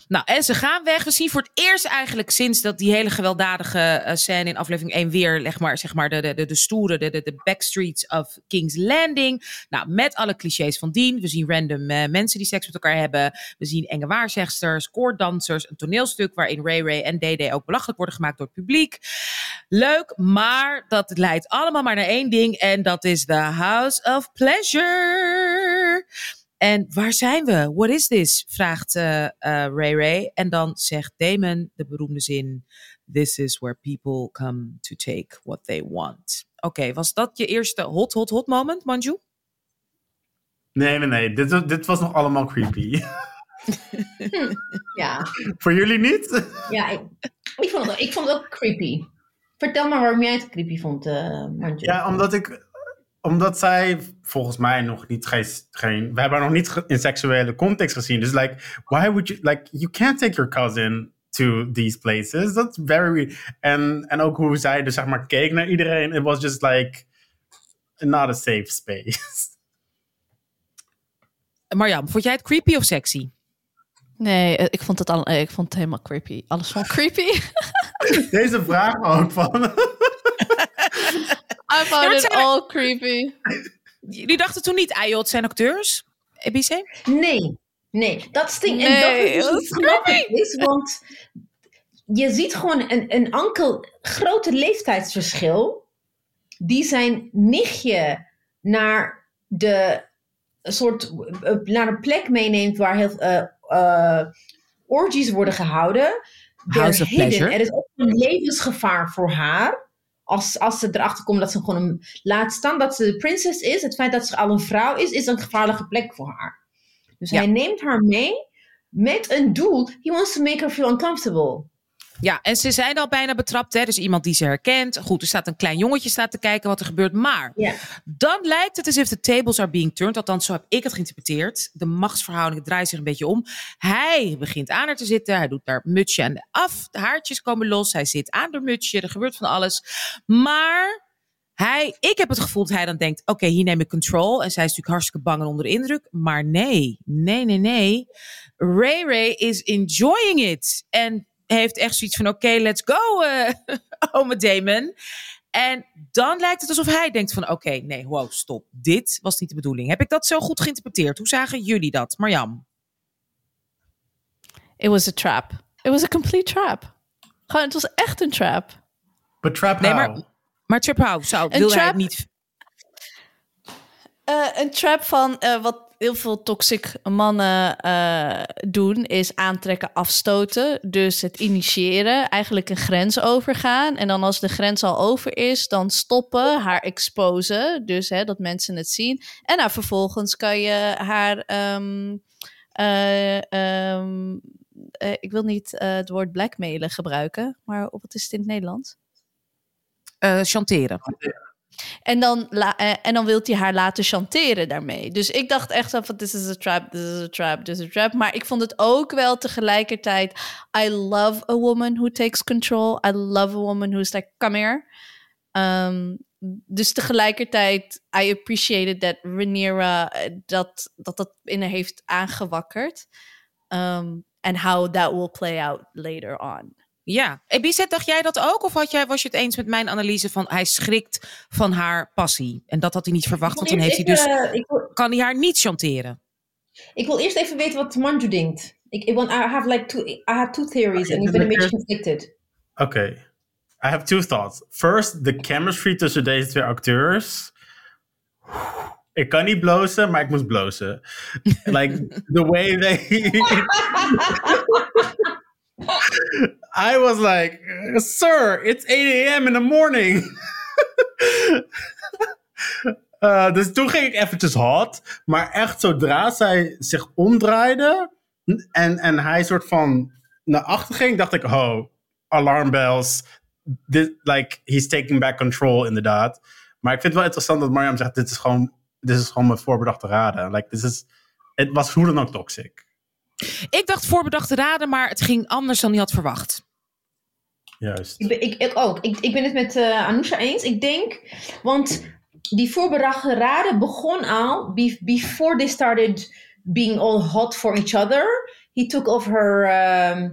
Nou, en ze gaan weg. We zien voor het eerst eigenlijk sinds dat die hele gewelddadige eh, scène in aflevering 1 weer, leg maar, zeg maar, de, de, de, de stoere, de, de, de backstreets of King's Landing. Nou, met alle clichés van dien. We zien random eh, mensen die seks met elkaar hebben. We zien enge waarzegsters, koorddansers, een toneelstuk waarin Ray Ray en Day ook belachelijk worden gemaakt door het publiek. Leuk, maar dat leidt allemaal maar naar één ding en dat is the House of Pleasure. En waar zijn we? What is this? vraagt eh, eh, Ray Ray. En dan zegt Damon de beroemde zin: This is where people come to take what they want. Oké, was dat je eerste hot, hot, hot moment, Manju? Nee, nee, nee. Dit, dit was nog allemaal creepy. Ja, Voor jullie niet? ja ik, ik, vond het, ik vond het ook creepy. Vertel maar waarom jij het creepy vond, eh Marjorie. Ja, omdat ik. Omdat zij volgens mij nog niet geen. geen we hebben haar nog niet in seksuele context gezien. Dus like, why would you. Like, you can't take your cousin to these places. That's very. En, en ook hoe zij dus zeg maar keek naar iedereen. It was just like. Not a safe space. Marjam, vond jij het creepy of sexy? Nee, eh, ik vond het, al, eh, ik vond het helemaal creepy. Alles van creepy. Deze vraag ook van. I found it zijn- all creepy. Jullie dachten toen niet, ah joh, het zijn acteurs? EBC? Nee, nee. Dat is het ding. en Nee, dat is dus is grappig is, want je ziet gewoon een, een enkel grote leeftijdsverschil die zijn nichtje naar de een soort naar een plek meeneemt waar heel uh, uh, orgies worden gehouden. House of hidden. Pleasure. Er is ook een levensgevaar voor haar. Als, als ze erachter komt dat ze gewoon een laat staan dat ze de prinses is. Het feit dat ze al een vrouw is, is een gevaarlijke plek voor haar. Dus Ja. hij neemt haar mee met een doel. He wants to make her feel uncomfortable. Ja, en ze zijn al bijna betrapt. Hè? Dus iemand die ze herkent. Goed, er staat een klein jongetje staat te kijken wat er gebeurt. Maar Ja. dan lijkt het alsof de tables are being turned. Althans, zo heb ik het geïnterpreteerd. De machtsverhoudingen draaien zich een beetje om. Hij begint aan haar te zitten. Hij doet haar mutsje aan de af. De haartjes komen los. Hij zit aan haar mutsje. Er gebeurt van alles. Maar hij, ik heb het gevoel dat hij dan denkt: oké, hier neem ik control. En zij is natuurlijk hartstikke bang en onder de indruk. Maar nee, nee, nee, nee. Ray Ray is enjoying it. En heeft echt zoiets van: oké, let's go, eh ome Damon. En dan lijkt het alsof hij denkt van... oké, nee, wow, stop. Dit was niet de bedoeling. Heb ik dat zo goed geïnterpreteerd? Hoe zagen jullie dat? Marjam? It was a trap. It was a complete trap. Gewoon, het was echt een trap. But trap Nee, how? maar, maar Trip House zou, Een wil hij trap? het niet... Eh, een trap van eh, wat heel veel toxic mannen eh, doen, is aantrekken, afstoten. Dus het initiëren, eigenlijk een grens overgaan. En dan als de grens al over is, dan stoppen, haar exposen. Dus hè, dat mensen het zien. En nou, vervolgens kan je haar. ehm, eh, ehm, eh, ik wil niet eh, het woord blackmailen gebruiken, maar wat is het in het Nederlands? Eh, chanteren. En dan, eh, en dan wilt hij haar laten chanteren daarmee. Dus ik dacht echt van, this is a trap, this is a trap, this is a trap. Maar ik vond het ook wel tegelijkertijd... I love a woman who takes control. I love a woman who's like, come here. Ehm, dus tegelijkertijd, I appreciated that Rhaenyra eh, dat, dat dat in haar heeft aangewakkerd. Um, and how that will play out later on. Ja. Ebizet, dacht jij dat ook? Of had jij, was je het eens met mijn analyse van hij schrikt van haar passie? En dat had hij niet verwacht, want dan heeft hij dus, wil, kan hij haar niet chanteren. ik wil eerst even weten wat Manju denkt. Ik, ik, want I have like two, I have two theories Oké, en ik ben een de beetje eerste- conflicted. Oké. I have two thoughts. First, de chemistry tussen deze twee acteurs. Ik kan niet blozen, maar ik moest blozen. like, the way they... I was like, sir, it's 8 a.m. in the morning. Uh, dus toen ging ik eventjes hot. Maar echt zodra zij zich omdraaide en, en hij soort van naar achter ging, dacht ik, oh, alarmbells. Dit, like, he's taking back control, inderdaad. Maar ik vind het wel interessant dat Mariam zegt, dit is gewoon, dit is gewoon mijn voorbedachte raden. Like, this is, het was hoe dan ook toxic. Ik dacht voorbedachte raden, maar het ging anders dan hij had verwacht. Juist. Ik, ben, ik, ik ook. Ik, ik ben het met eh Anousha eens. Ik denk, want die voorbedachte raden begon al be- before they started being all hot for each other. He took off her ehm,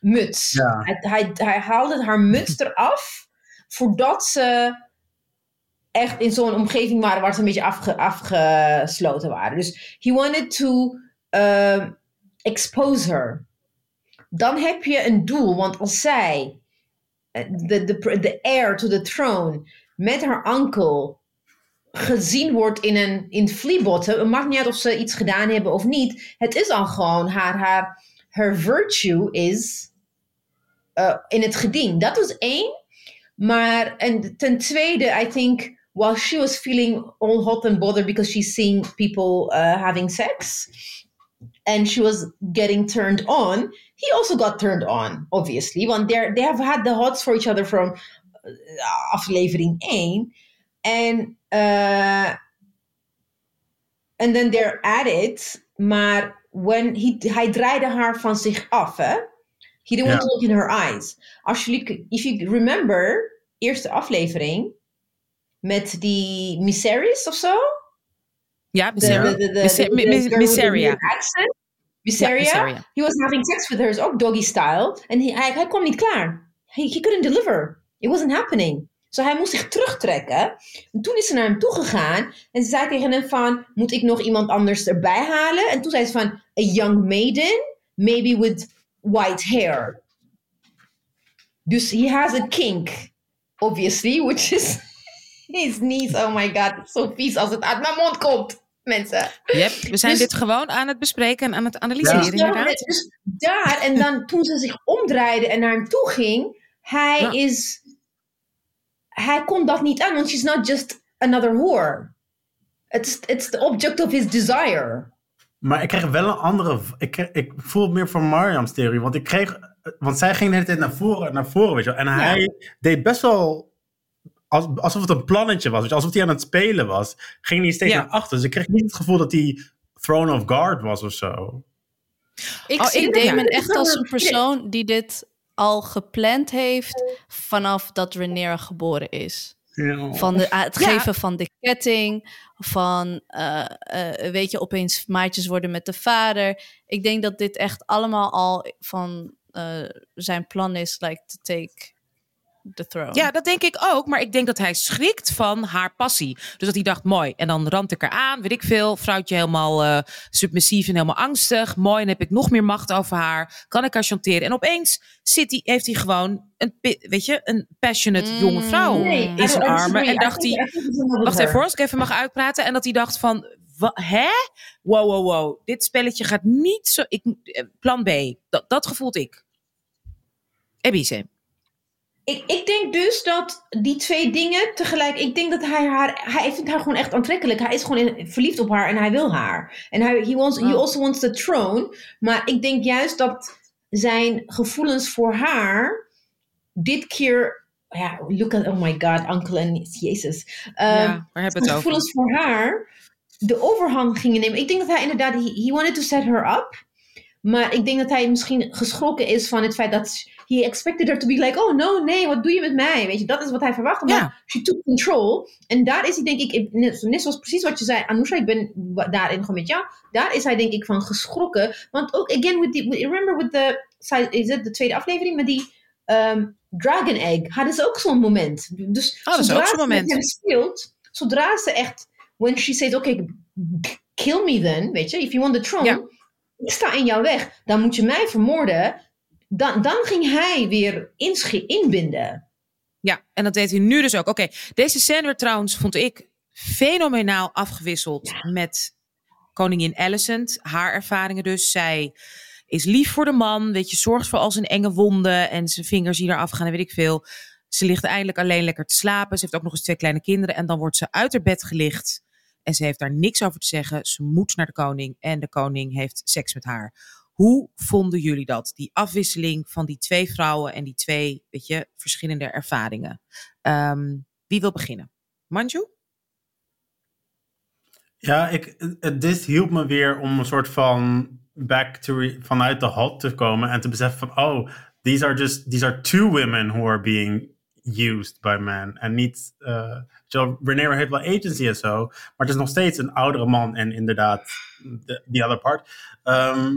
muts. Ja. Hij, hij, hij haalde haar muts eraf voordat ze echt in zo'n omgeving waren waar ze een beetje afge, afgesloten waren. Dus he wanted to ehm, expose her. Dan heb je een doel, want als zij eh, de, de, de heir to the throne met haar uncle gezien wordt in een in Fleabottom, het maakt niet uit of ze iets gedaan hebben of niet. Het is al gewoon haar, haar, her virtue is eh, in het geding. Dat was één. Maar en ten tweede, I think, while she was feeling all hot and bothered because she's seeing people uh, having sex, and she was getting turned on, he also got turned on, obviously. When they're, they have had the hots for each other from uh, aflevering 1. En uh, and then they're at it. Maar when he, hij draaide haar van zich af, hè? He didn't want to look in her eyes. Als jullie, if you remember, eerste aflevering met die Miseris of zo? Ja, De- Viseria. de- de- de- Vise- de- Mi- de Mi- girl with the Viseria. weird accent. Ja, Viseria. Viseria. He was having sex with her, is ook doggy style. En hij, hij, kwam niet klaar. He, he couldn't deliver. It wasn't happening. So hij moest zich terugtrekken. En toen is ze naar hem toegegaan. En ze zei tegen hem van, moet ik nog iemand anders erbij halen? En toen zei ze van, a young maiden, maybe with white hair. Dus he has a kink, obviously, which is his niece. Oh my god, zo vies als het uit mijn mond komt, mensen. Yep, we zijn Dus- dit gewoon aan het bespreken en aan het analyseren, Ja. Dus, daar- inderdaad. dus daar, en dan toen ze zich omdraaide en naar hem toe ging, hij Ja. is. Hij kon dat niet aan, want she's not just another whore. It's, it's the object of his desire. Maar ik kreeg wel een andere. Ik, kreeg- ik voel het meer van Mariam's theorie. Want ik kreeg. Want zij ging de hele tijd naar voren, naar voren, weet je wel. En hij deed best wel. Als- Alsof het een plannetje was. Weet je, alsof hij aan het spelen was. Ging hij steeds Ja. naar achter. Dus ik kreeg niet het gevoel dat hij Throne of Guard was of zo. Ik Oh, zie Damon ja. echt als een persoon die dit al gepland heeft vanaf dat Rhaenyra geboren is. Van de, het Ja. geven van de ketting, van eh, eh, weet je, opeens maatjes worden met de vader. Ik denk dat dit echt allemaal al van eh, zijn plan is, like to take the throne. Ja, dat denk ik ook. Maar ik denk dat hij schrikt van haar passie. Dus dat hij dacht, mooi. En dan rand ik er aan, weet ik veel. Vrouwtje helemaal eh, submissief en helemaal angstig. Mooi, dan heb ik nog meer macht over haar. Kan ik haar chanteren. En opeens zit hij, heeft hij gewoon een, weet je, een passionate jonge Mm. vrouw Nee, in zijn armen. En dacht hij, wacht even voor, als ik even mag uitpraten. En dat hij dacht van, hè? Wow, wow, wow. Dit spelletje gaat niet zo... Ik, eh, plan B. Dat, dat gevoelt ik. Ebice. Ik, ik denk dus dat die twee dingen tegelijk. Ik denk dat hij haar. Hij vindt haar gewoon echt aantrekkelijk. Hij is gewoon in- verliefd op haar en hij wil haar. En hij he wants, he also wants the throne. Maar ik denk juist dat zijn gevoelens voor haar. dit keer. Ja, look at. Oh my god, uncle en Jezus. Ehm, ja, waar hebben we het over? gevoelens voor haar. de overhand gingen nemen. Ik denk dat hij inderdaad. He, he wanted to set her up. Maar ik denk dat hij misschien geschrokken is van het feit dat he expected her to be like, oh no, nee, wat doe je met mij? Weet je, dat is wat hij verwachtte. Maar Ja. she took control. En daar is hij denk ik, net, zoals precies wat je zei, Anousha, ik ben daarin gewoon met jou. Daar is hij denk ik van geschrokken. Want ook, again, with the, remember with the, is het de tweede aflevering, met die ehm, Dragon Egg, hadden ze ook zo'n moment. Dus Oh, dat is ook zo'n moment. hem speelt, zodra ze echt, when she says, oké, kill me then, weet je, if you want the throne, Ja. ik sta in jouw weg, dan moet je mij vermoorden. Dan, dan ging hij weer inbinden. Ja, en dat deed hij nu dus ook. Oké, deze scène werd trouwens, vond ik, fenomenaal afgewisseld met koningin Alicent. Haar ervaringen dus. Zij is lief voor de man, weet je, zorgt voor al zijn enge wonden en zijn vingers die eraf gaan en weet ik veel. Ze ligt eindelijk alleen lekker te slapen. Ze heeft ook nog eens twee kleine kinderen. En dan wordt ze uit haar bed gelicht. En ze heeft daar niks over te zeggen. Ze moet naar de koning. En de koning heeft seks met haar. Hoe vonden jullie dat? Die afwisseling van die twee vrouwen en die twee, weet je, verschillende ervaringen. Ehm, wie wil beginnen? Manju? Ja, ik, dit hielp me weer om een soort van back to vanuit de hot te komen en te beseffen van, oh, these are just, these are two women who are being used by men. En niet, uh, zo, Rhaenyra heeft wel agency en zo, maar het is nog steeds een oudere man en inderdaad, the, the other part. Ehm,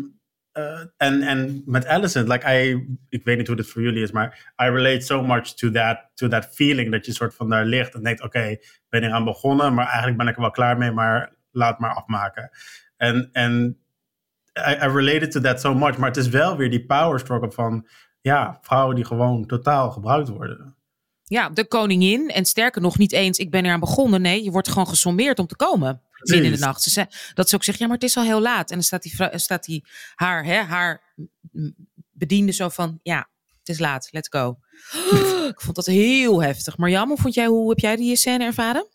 eh, En en met Alicent, like I, ik weet niet hoe dit voor jullie is, maar I relate so much to that, to that feeling dat je soort van daar ligt en denkt, oké, ik ben eraan begonnen, maar eigenlijk ben ik er wel klaar mee, maar laat maar afmaken. En, en I, I related to that so much, maar het is wel weer die power struggle van, ja, vrouwen die gewoon totaal gebruikt worden. Ja, de koningin. En sterker nog, niet eens, ik ben eraan begonnen. Nee, je wordt gewoon gesommeerd om te komen. Midden in de nacht. Ze zei, dat ze ook zegt, ja, maar het is al heel laat. En dan staat die, vrou- staat die haar, hè, haar bediende zo van, ja, het is laat, let's go. ik vond dat heel heftig. Marjam, hoe, vond jij, hoe heb jij die scène ervaren?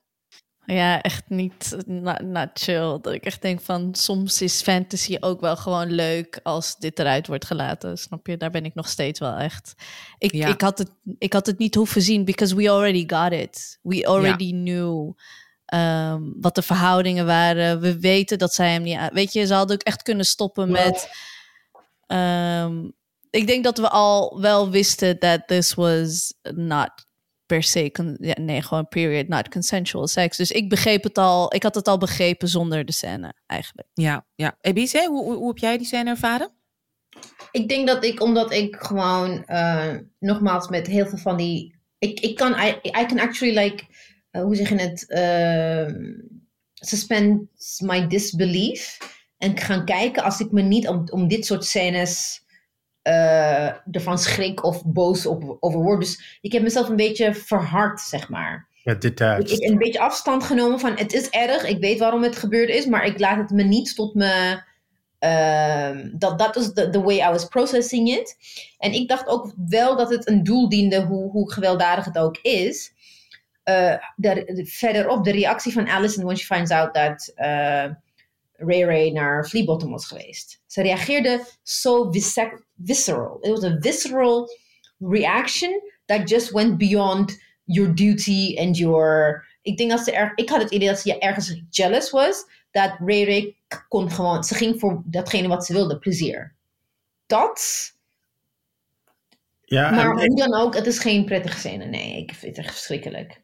Ja, echt niet not, not chill. Dat ik echt denk van soms is fantasy ook wel gewoon leuk als dit eruit wordt gelaten. Snap je? Daar ben ik nog steeds wel echt. Ik, Ja. ik, had, het, ik had het niet hoeven zien because we already got it. We already knew ehm, wat de verhoudingen waren. We weten dat zij hem niet... aan- Weet je, ze hadden ook echt kunnen stoppen met... ehm, ik denk dat we al wel wisten that this was not per se, ja, nee, gewoon period, not consensual sex. Dus ik begreep het al, ik had het al begrepen zonder de scène eigenlijk. Ja, ja. Ebice, hoe, hoe, hoe heb jij die scène ervaren? Ik denk dat ik, omdat ik gewoon, eh, nogmaals, met heel veel van die. Ik, ik kan, I, I can actually like, eh, hoe zeg je het? ehm, suspend my disbelief. En gaan kijken als ik me niet om, om dit soort scènes eh, ervan schrik of boos op, over word. Dus ik heb mezelf een beetje verhard, zeg maar. Ja, Ik, detached. ik een beetje afstand genomen van het is erg, ik weet waarom het gebeurd is, maar ik laat het me niet tot me. ehm, dat dat is the, the way I was processing it. En ik dacht ook wel dat het een doel diende, hoe, hoe gewelddadig het ook is. Eh, de, de- verderop, de reactie van Alison when she finds out dat eh, Ray Ray naar Fleabottom was geweest. Ze reageerde zo vis- visceral. It was a visceral reaction that just went beyond your duty and your. Ik denk dat ze er. Ik had het idee dat ze ergens jealous was. Dat Ray Ray kon gewoon. Ze ging voor datgene wat ze wilde, plezier. Dat. Ja, Maar hoe dan ook, het is geen prettige scène. Nee, ik vind het echt verschrikkelijk.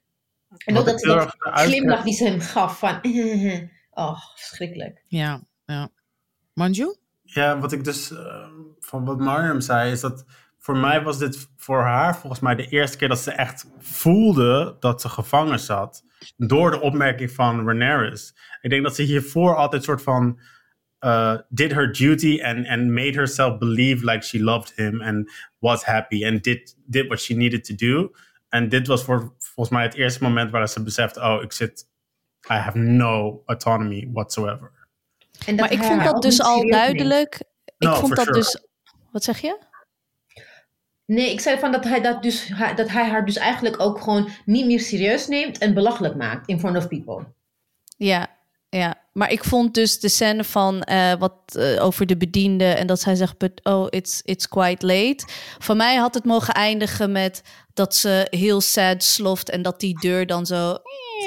En ook dat, dat glimlach die ze hem gaf van. Oh, verschrikkelijk. Ja, ja. Manju? Ja, wat ik dus eh, van wat Mariam zei, is dat voor mij was dit voor haar volgens mij de eerste keer dat ze echt voelde dat ze gevangen zat. Door de opmerking van Rhaenyra's. Ik denk dat ze hiervoor altijd soort van uh, did her duty and, and made herself believe like she loved him and was happy and did, did what she needed to do. En dit was voor, volgens mij het eerste moment waar ze beseft, oh, ik zit I have no autonomy whatsoever. En Maar ik vond dat dus al duidelijk. Ik No, vond dat sure. dus. Wat zeg je? Nee, ik zei van dat hij, dat, dus, dat hij haar dus eigenlijk ook gewoon niet meer serieus neemt en belachelijk maakt in front of people. Ja, ja. Maar ik vond dus de scène van eh, wat eh, over de bediende en dat zij zegt, but oh, it's, it's quite late. Voor mij had het mogen eindigen met dat ze heel sad sloft en dat die deur dan zo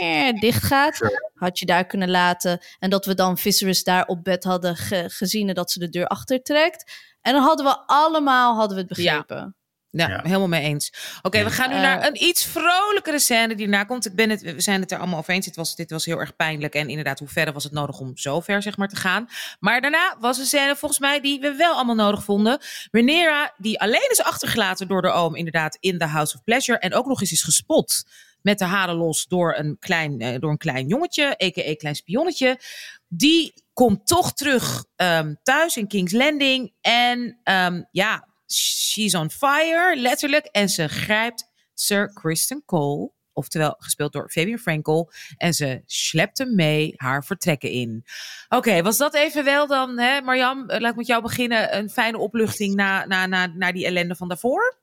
eh, dicht gaat. Had je daar kunnen laten. En dat we dan Viserys daar op bed hadden ge- gezien en dat ze de deur achter trekt. En dan hadden we allemaal hadden we het begrepen. Ja, Ja. helemaal mee eens. Oké, we gaan nu Eh. naar een iets vrolijkere scène die erna komt. Ik ben het, we zijn het er allemaal over eens. Dit was, dit was heel erg pijnlijk. En inderdaad, hoe verder was het nodig om zo ver zeg maar, te gaan. Maar daarna was een scène volgens mij die we wel allemaal nodig vonden. Rhaenyra, die alleen is achtergelaten door de oom inderdaad in The House of Pleasure. En ook nog eens is gespot met de haren los door een klein, eh, door een klein jongetje, a.k.a. klein spionnetje. Die komt toch terug ehm, thuis in King's Landing. En ehm, ja, she's on fire, letterlijk. En ze grijpt Sir Kristen Cole, oftewel gespeeld door Fabian Frankel. En ze slept hem mee haar vertrekken in. Oké, was dat even wel dan, hè, Marjam, eh, laat ik met jou beginnen. Een fijne opluchting na, na, na, na die ellende van daarvoor?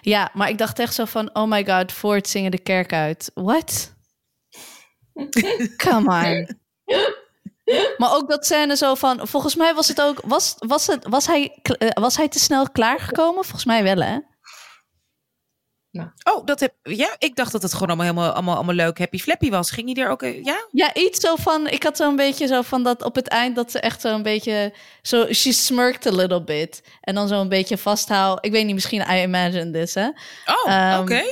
Ja, maar ik dacht echt zo van, oh my god, voor het zingen de kerk uit. What? Come on. Maar ook dat scène zo van, volgens mij was het ook, was, was, het, was, hij, eh, was hij te snel klaargekomen? Volgens mij wel, hè? Oh, dat heb, ja, ik dacht dat het gewoon allemaal helemaal, allemaal, allemaal leuk happy flappy was. Ging hij er ook, eh, ja? Ja, iets zo van, ik had zo'n beetje zo van dat op het eind dat ze echt zo'n beetje, zo, she smirked a little bit. En dan zo'n beetje vasthouden. Ik weet niet, misschien I imagine this, hè? Oh, Ehm, oké.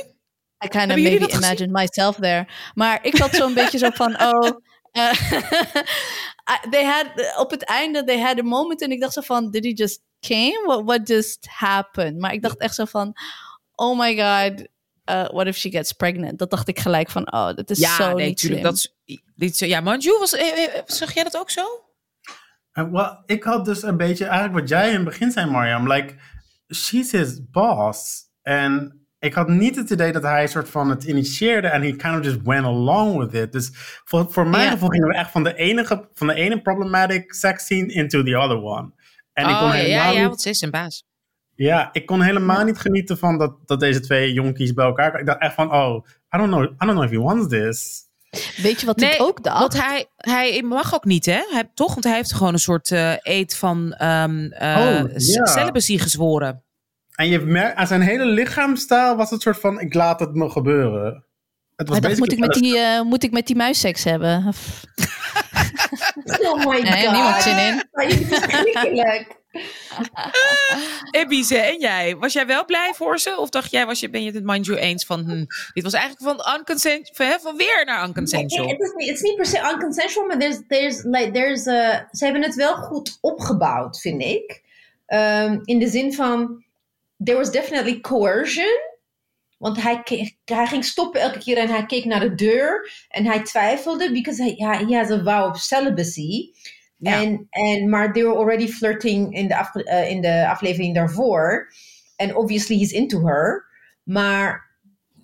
I kind of maybe imagined myself there. Maar ik had zo'n beetje zo van, oh... eh, I- they had, op het einde, they had a moment en ik dacht zo van, did he just came? What, what just happened? Maar ik dacht echt zo van, oh my god, uh, what if she gets pregnant? Dat dacht ik gelijk van, oh, dat is Ja, zo nee, niet tuurlijk. Dat is, is- ja, Manju, was, eh, zag jij dat ook zo? Ik had dus een beetje eigenlijk wat jij in het begin zei, Mariam. Like, she's his boss. En ik had niet het idee dat hij een soort van het initieerde en he kind of just went along with it. Dus voor, voor mijn gevoel gingen we echt van de, enige, van de ene problematic sex scene into the other one. En ik kon oh, ja, ja, helemaal ja, niet want ze is een baas. Ja, ik kon helemaal niet genieten van dat, dat deze twee jonkies bij elkaar kwamen. Ik dacht echt van, oh, I don't know, I don't know if he wants this. Weet je wat Nee, ik ook dacht? Want hij, hij mag ook niet, hè? Hij, toch? Want hij heeft gewoon een soort eh eed van ehm eh, Oh, c- ja. celibacy gezworen. En je merkt, aan zijn hele lichaamstaal was het soort van, ik laat het me gebeuren. Het was dacht, moet ik, met die, eh, moet ik met die muis seks hebben? Oh my Nee, god. niemand zin in. Maar je bent verschrikkelijk. Ebize, en jij? Was jij wel blij voor ze? Of dacht jij, was je, ben je het met Manju eens van... Hm, dit was eigenlijk van, unconsensual, van, hè, van weer naar Nee, unconsensual? Het is, niet, het is niet per se unconsensual, maar there's, there's, like, there's, uh, ze hebben het wel goed opgebouwd, vind ik. Um, in de zin van, there was definitely coercion. Want hij, hij ging stoppen elke keer en hij keek naar de deur. En hij twijfelde, because ja, he has a vow of celibacy. Ja. En, en, maar they were already flirting in de, af, eh, in de aflevering daarvoor. En obviously he's into her. Maar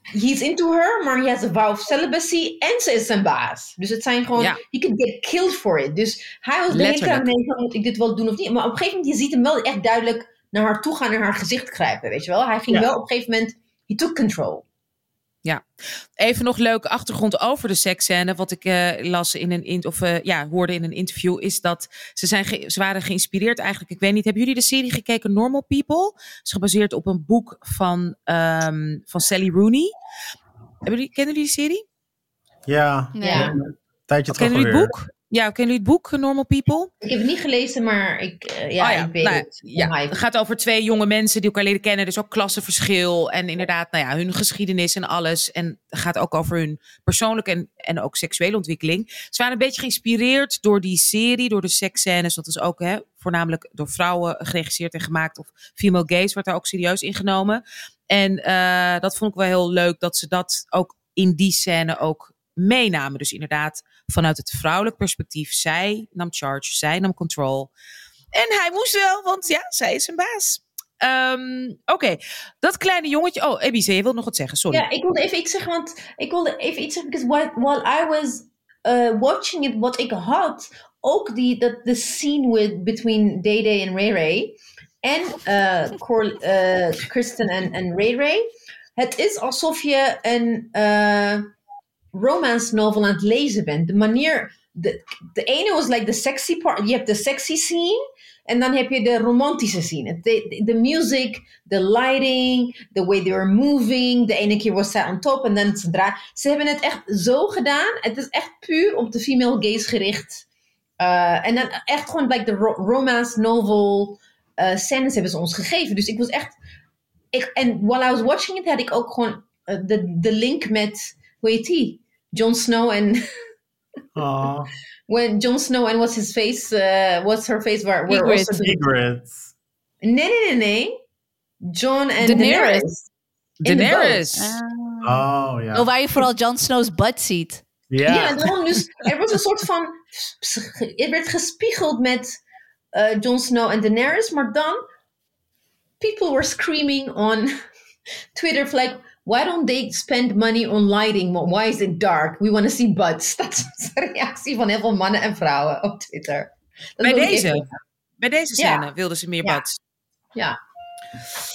he's into her, maar he has a vow of celibacy en ze is zijn baas. Dus het zijn gewoon, Ja. you can get killed for it. Dus hij was de hele tijd van, moet ik dit wel doen of niet? Maar op een gegeven moment, je ziet hem wel echt duidelijk naar haar toe gaan en haar gezicht grijpen, weet je wel? Hij ging Ja. wel op een gegeven moment, he took control. Even nog leuke achtergrond over de seksscène. Wat ik eh, las in een in, of eh, ja, hoorde in een interview, is dat ze, zijn ge- ze waren geïnspireerd eigenlijk. Ik weet niet, hebben jullie de serie gekeken Normal People? Het is gebaseerd op een boek van, ehm, van Sally Rooney. Hebben jullie, kennen jullie die serie? Ja. Ja. een tijdje terug kennen jullie het boek? Ja, kennen jullie het boek Normal People? Ik heb het niet gelezen, maar ik, eh, ja, Oh ik weet nou, het. Ja, het gaat over twee jonge mensen die elkaar leren kennen. Dus ook klassenverschil en inderdaad nou ja, hun geschiedenis en alles. En het gaat ook over hun persoonlijke en, en ook seksuele ontwikkeling. Ze waren een beetje geïnspireerd door die serie, door de seksscènes. Dat is ook hè, voornamelijk door vrouwen geregisseerd en gemaakt. Of female gaze wordt daar ook serieus ingenomen. En eh, dat vond ik wel heel leuk dat ze dat ook in die scène ook meenamen. Dus inderdaad, vanuit het vrouwelijk perspectief. Zij nam charge, zij nam control. En hij moest wel, want ja, zij is een baas. Ehm, Oké, dat kleine jongetje. Oh, Ebice, je wilt nog wat zeggen, sorry. Ja, ik wilde even iets zeggen, want ik wilde even iets zeggen, because while, I was eh, watching it, wat ik had, ook die, dat de scene with, between Day Day en Ray Ray. En eh, Kristen en, en Ray Ray. Het is alsof je een romance novel aan het lezen bent. De manier, de, de ene was like the sexy part. Je hebt de sexy scene. En dan heb je de romantische scene. De, de music, de lighting, the way they were moving. De ene keer was zij on top en dan draaien. Ze hebben het echt zo gedaan. Het is echt puur op de female gaze gericht. Eh, en dan echt gewoon like de ro- romance novel scènes hebben ze ons gegeven. Dus ik was echt... Ik, en while I was watching it had ik ook gewoon eh, de, de link met... Hoe heet die? Jon Snow en... Oh, when Jon Snow and what's his face? Uh, what's her face? Were, were Ygritte. also secrets. Nee, nee, nee, nee. John en Daenerys. Daenerys. Daenerys. Oh, ja. Oh, waar je vooral Jon Snow's butt ziet. Ja. Ja, daarom dus. Er was een soort van. Er werd gespiegeld met eh Jon Snow en Daenerys, maar dan. People were screaming on Twitter, like, why don't they spend money on lighting? more? Why is it dark? We want to see butts. Dat is de reactie van heel veel mannen en vrouwen op Twitter. Dat Bij deze, bij deze Ja. scène wilden ze meer Ja. Ja.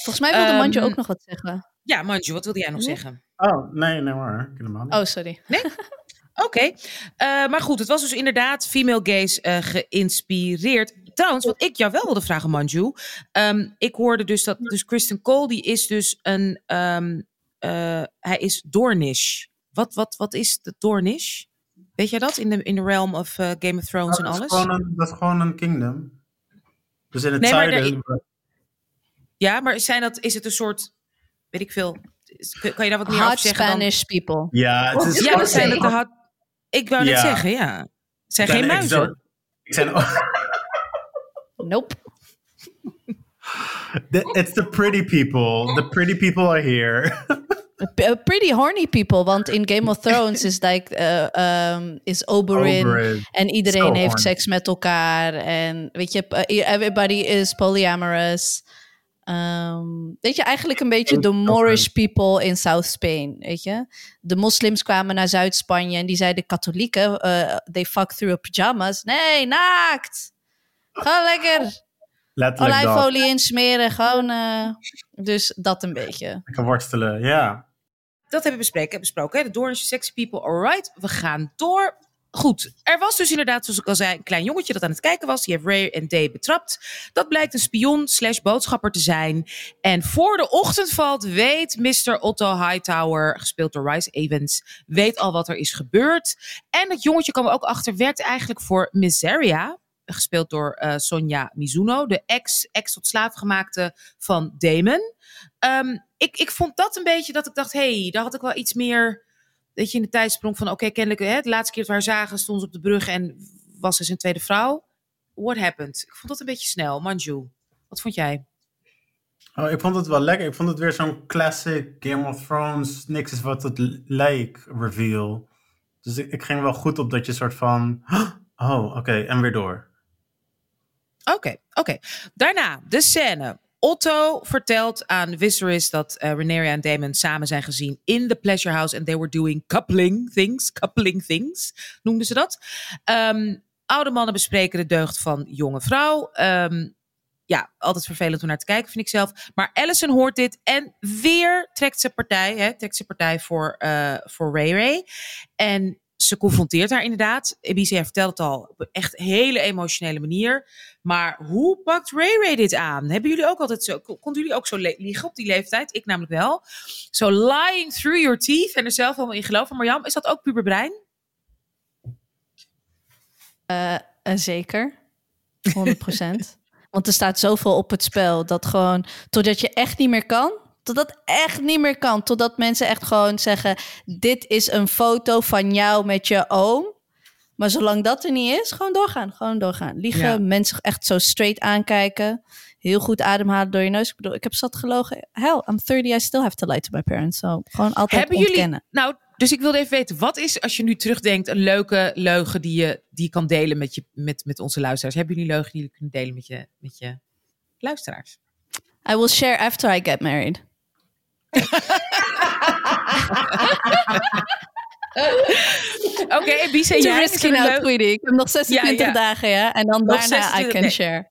Volgens mij wilde Ehm, Mandje ook nog wat zeggen. Ja, Manju, wat wilde jij nog zeggen? Oh, nee, nee hoor. Oh, sorry. Oké, Eh, maar goed, het was dus inderdaad female gaze eh, geïnspireerd. Trouwens, wat ik jou wel wilde vragen, Manju. Ehm, ik hoorde dus dat dus Kristen Cole, die is dus een... ehm, eh, hij is Dornish. Wat, wat, wat is de Dornish? Weet jij dat? In de, in de realm of eh, Game of Thrones en dat, is alles? gewoon een, dat is gewoon een kingdom. Dus in het Nee, maar. Ja, maar zijn dat, is het een soort... Weet ik veel. Kan je daar wat meer over zeggen dan? Spanish people. Ja, het is ja, dat zijn dat de had. Ik wou net zeggen, ja. Het zijn geen muizen. zijn... Nope. The- It's the pretty people. The pretty people are here. Pretty horny people, want in Game of Thrones is like uh, um, is Oberyn, Oberyn. en iedereen So heeft seks met elkaar en weet je, uh, everybody is polyamorous. Ehm, weet je, eigenlijk een beetje de Moorish people in South Spain, weet je. De moslims kwamen naar Zuid-Spanje en die zeiden katholieken, uh, they fuck through pyjamas. Nee, naakt! Ga lekker Letterlijk olijfolie insmeren, gewoon... eh, dus dat een beetje. Lekker worstelen, ja. Dat hebben we bespreken, besproken. Hè? De Doornische Sexy People, alright. We gaan door. Goed, er was dus inderdaad, zoals ik al zei, een klein jongetje dat aan het kijken was. Die heeft Ray en Day betrapt. Dat blijkt een spion slash boodschapper te zijn. En voor de ochtend valt, weet Mr. Otto Hightower, gespeeld door Rice Evans, weet al wat er is gebeurd. En dat jongetje kwam er ook achter, werkt eigenlijk voor Miseria, gespeeld door eh, Sonja Mizuno, de ex, ex tot slaaf gemaakte van Damon. Ehm, ik, ik vond dat een beetje dat ik dacht, hey, daar had ik wel iets meer, weet je, in de tijdsprong van, oké, kennelijk, hè, de laatste keer dat we haar zagen, stond ze op de brug en was ze zijn tweede vrouw. What happened? Ik vond dat een beetje snel. Manju, wat vond jij? Oh, ik vond het wel lekker. Ik vond het weer zo'n classic Game of Thrones, niks is wat het lijkt reveal. Dus ik ging wel goed op dat je soort van, oh, oké, en weer door. Oké, oké. Daarna de scène. Otto vertelt aan Viserys dat uh, en Daemon samen zijn gezien in the Pleasure House and they were doing coupling things. Coupling things noemden ze dat. Um, oude mannen bespreken de deugd van jonge vrouw. Um, ja, altijd vervelend om naar te kijken, vind ik zelf. Maar Allison hoort dit en weer trekt ze partij, hè, trekt ze partij voor, uh, voor Ray Ray. En ze confronteert haar inderdaad. Ibiza vertelt het al op een echt hele emotionele manier. Maar hoe pakt Ray Ray dit aan? Hebben jullie ook altijd zo, konden jullie ook zo liegen op die leeftijd? Ik namelijk wel. Zo lying through your teeth en er zelf allemaal in geloven. Marjam, is dat ook puberbrein? Uh, uh, zeker. 100%. Want er staat zoveel op het spel dat gewoon totdat je echt niet meer kan, totdat echt niet meer kan, totdat mensen echt gewoon zeggen: dit is een foto van jou met je oom. Maar zolang dat er niet is, gewoon doorgaan, gewoon doorgaan. Liegen, ja. mensen echt zo straight aankijken, heel goed ademhalen door je neus. Ik bedoel, ik heb zat gelogen. Hell, I'm 30, I still have to lie to my parents. So gewoon altijd Hebben ontkennen. Jullie, nou, dus ik wilde even weten, wat is als je nu terugdenkt een leuke leugen die je, die je kan delen met, je, met, met onze luisteraars? Hebben jullie leugen die jullie kunnen delen met je, met je luisteraars? I will share after I get married. Oké, okay, wie zei Too jij? now, Tweety. Ik heb nog 26 Ja, ja. dagen, ja. En dan Nog daarna I 26 can nee. share.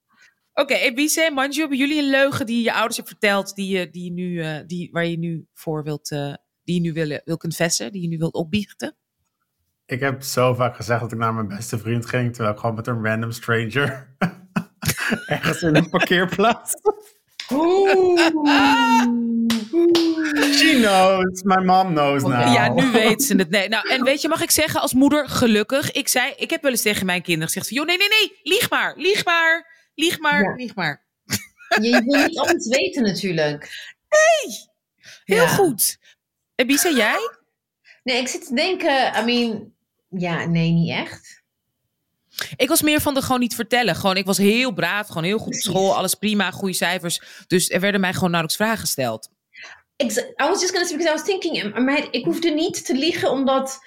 Oké, Ebice, Manju, hebben jullie een leugen die je ouders hebt verteld, die je, die je nu, eh, die, waar je nu voor wilt, eh, die je nu wil, wil confessen, die je nu wilt opbiechten? Ik heb zo vaak gezegd dat ik naar mijn beste vriend ging, terwijl ik gewoon met een random stranger ergens in een parkeerplaats. She knows, my mom knows now. Ja, nu weet ze het. Nee, nou, en weet je, mag ik zeggen als moeder, gelukkig. Ik zei, ik heb wel eens tegen mijn kinderen gezegd van, joh, nee, nee, nee, lieg maar, lieg maar, lieg maar, Ja. lieg maar. Je, je wil niet alles weten natuurlijk. Heel Ja. goed. Ebice, jij? Nee, ik zit te denken, I mean, ja, nee, niet echt. Ik was meer van de gewoon niet vertellen. Gewoon, ik was heel braaf, gewoon heel goed op school, alles prima, goede cijfers. Dus er werden mij gewoon nauwelijks vragen gesteld. I was just gonna say, because I was thinking, in my head, ik hoefde niet te liegen omdat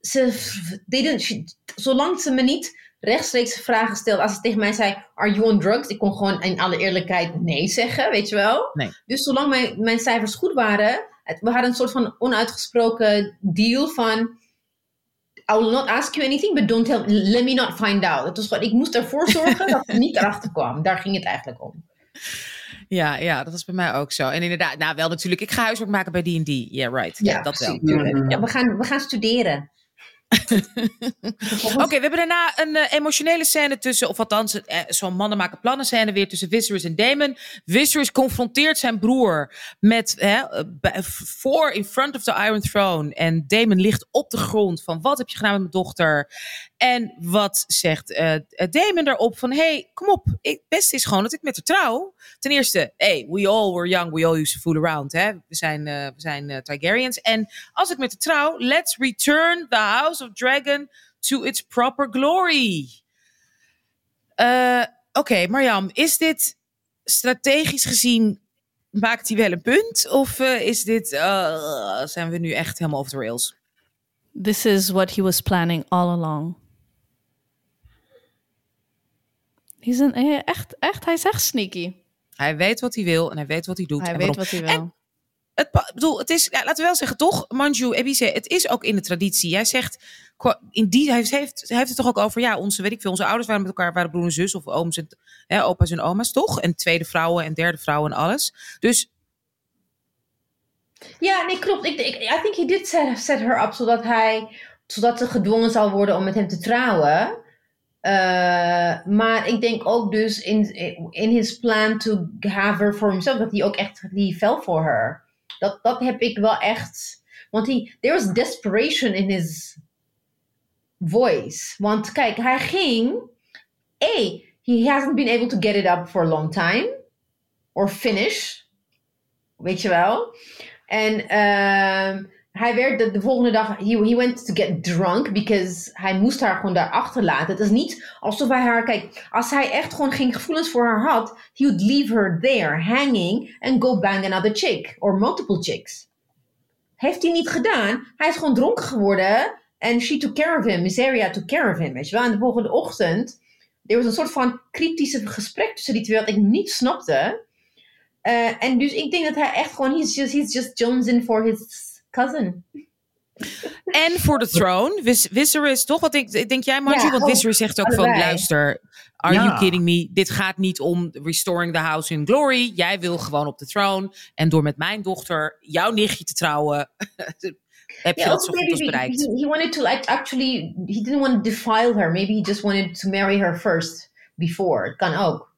ze, deden, zolang ze me niet rechtstreeks vragen stelde, als ze tegen mij zei, are you on drugs? Ik kon gewoon in alle eerlijkheid nee zeggen, weet je wel? Nee. Dus zolang mijn, mijn cijfers goed waren, het- we hadden een soort van onuitgesproken deal van, I will not ask you anything, but don't tell, let me not find out. Het was gewoon, ik moest ervoor zorgen dat het niet erachter kwam. Daar ging het eigenlijk om. Ja, ja, dat was bij mij ook zo. En inderdaad, nou wel natuurlijk, ik ga huiswerk maken bij D&D. Yeah, right. Ja, dat wel. precies. Ja, we, gaan, we gaan studeren. Oké, we hebben daarna een eh, emotionele scène tussen, of althans, eh, zo'n mannen maken plannen scène weer tussen Viserys en Damon. Viserys confronteert zijn broer met, eh, voor in front of the Iron Throne. En Damon ligt op de grond van, wat heb je gedaan met mijn dochter? En wat zegt eh, Damon daarop van, hey, kom op, het beste is gewoon dat ik met haar trouw. Ten eerste, hey, we all were young, we all used to fool around, hè. We zijn, eh, we zijn eh, Targaryens. En als ik met de trouw, let's return the House of Dragon to its proper glory. Oké, Marjam, is dit strategisch gezien, maakt hij wel een punt? Of is dit, zijn we nu echt helemaal off the rails? This is what he was planning all along. He's een, eh, echt, echt, hij is echt sneaky. Hij weet wat hij wil en hij weet wat hij doet. Hij en weet waarom. wat hij wil. En- Het, bedoel, het is, ja, laten we wel zeggen, toch, Manju, Ebice, het is ook in de traditie. Jij zegt, in die, hij, heeft, hij heeft het toch ook over, ja, onze, weet ik veel, onze ouders waren met elkaar, waren broer en zus, of ooms en, hè, opa's en oma's, toch? En tweede vrouwen en derde vrouwen en alles. Dus Ja, nee, klopt. Ik, ik, I think he did set, set her up zodat hij, zodat ze gedwongen zou worden om met hem te trouwen. Eh, maar ik denk ook dus in, in his plan to have her for himself, dat hij ook echt, die fell for her. Dat, dat heb ik wel echt, want hij, there was desperation in his voice. Want kijk, hij ging, A, he hasn't been able to get it up for a long time. Or finish. Weet je wel? En ehm, hij werd de, de volgende dag, he, went to get drunk because hij moest haar gewoon daar achterlaten. Het is niet alsof hij haar, kijk, als hij echt gewoon geen gevoelens voor haar had, he would leave her there hanging and go bang another chick or multiple chicks. Heeft hij niet gedaan. Hij is gewoon dronken geworden en she took care of him. Miseria took care of him, weet je wel. En de volgende ochtend, er was een soort van cryptische gesprek tussen die twee dat ik niet snapte. Eh, en dus ik denk dat hij echt gewoon, he's just, he's just Jonesing for his cousin. En voor de throne, Vis Viserys, toch? Wat ik, ik denk jij, Margie? Ja, want oh, Viserys zegt ook van, luister, are Ja. you kidding me? Dit gaat niet om restoring the house in glory. Jij wil gewoon op de throne. En door met mijn dochter, jouw nichtje te trouwen, heb je Ja, dat ook zo goed als bereikt. he, he wanted to like actually, he didn't want to defile her. Maybe he just wanted to marry her first before. Het kan ook.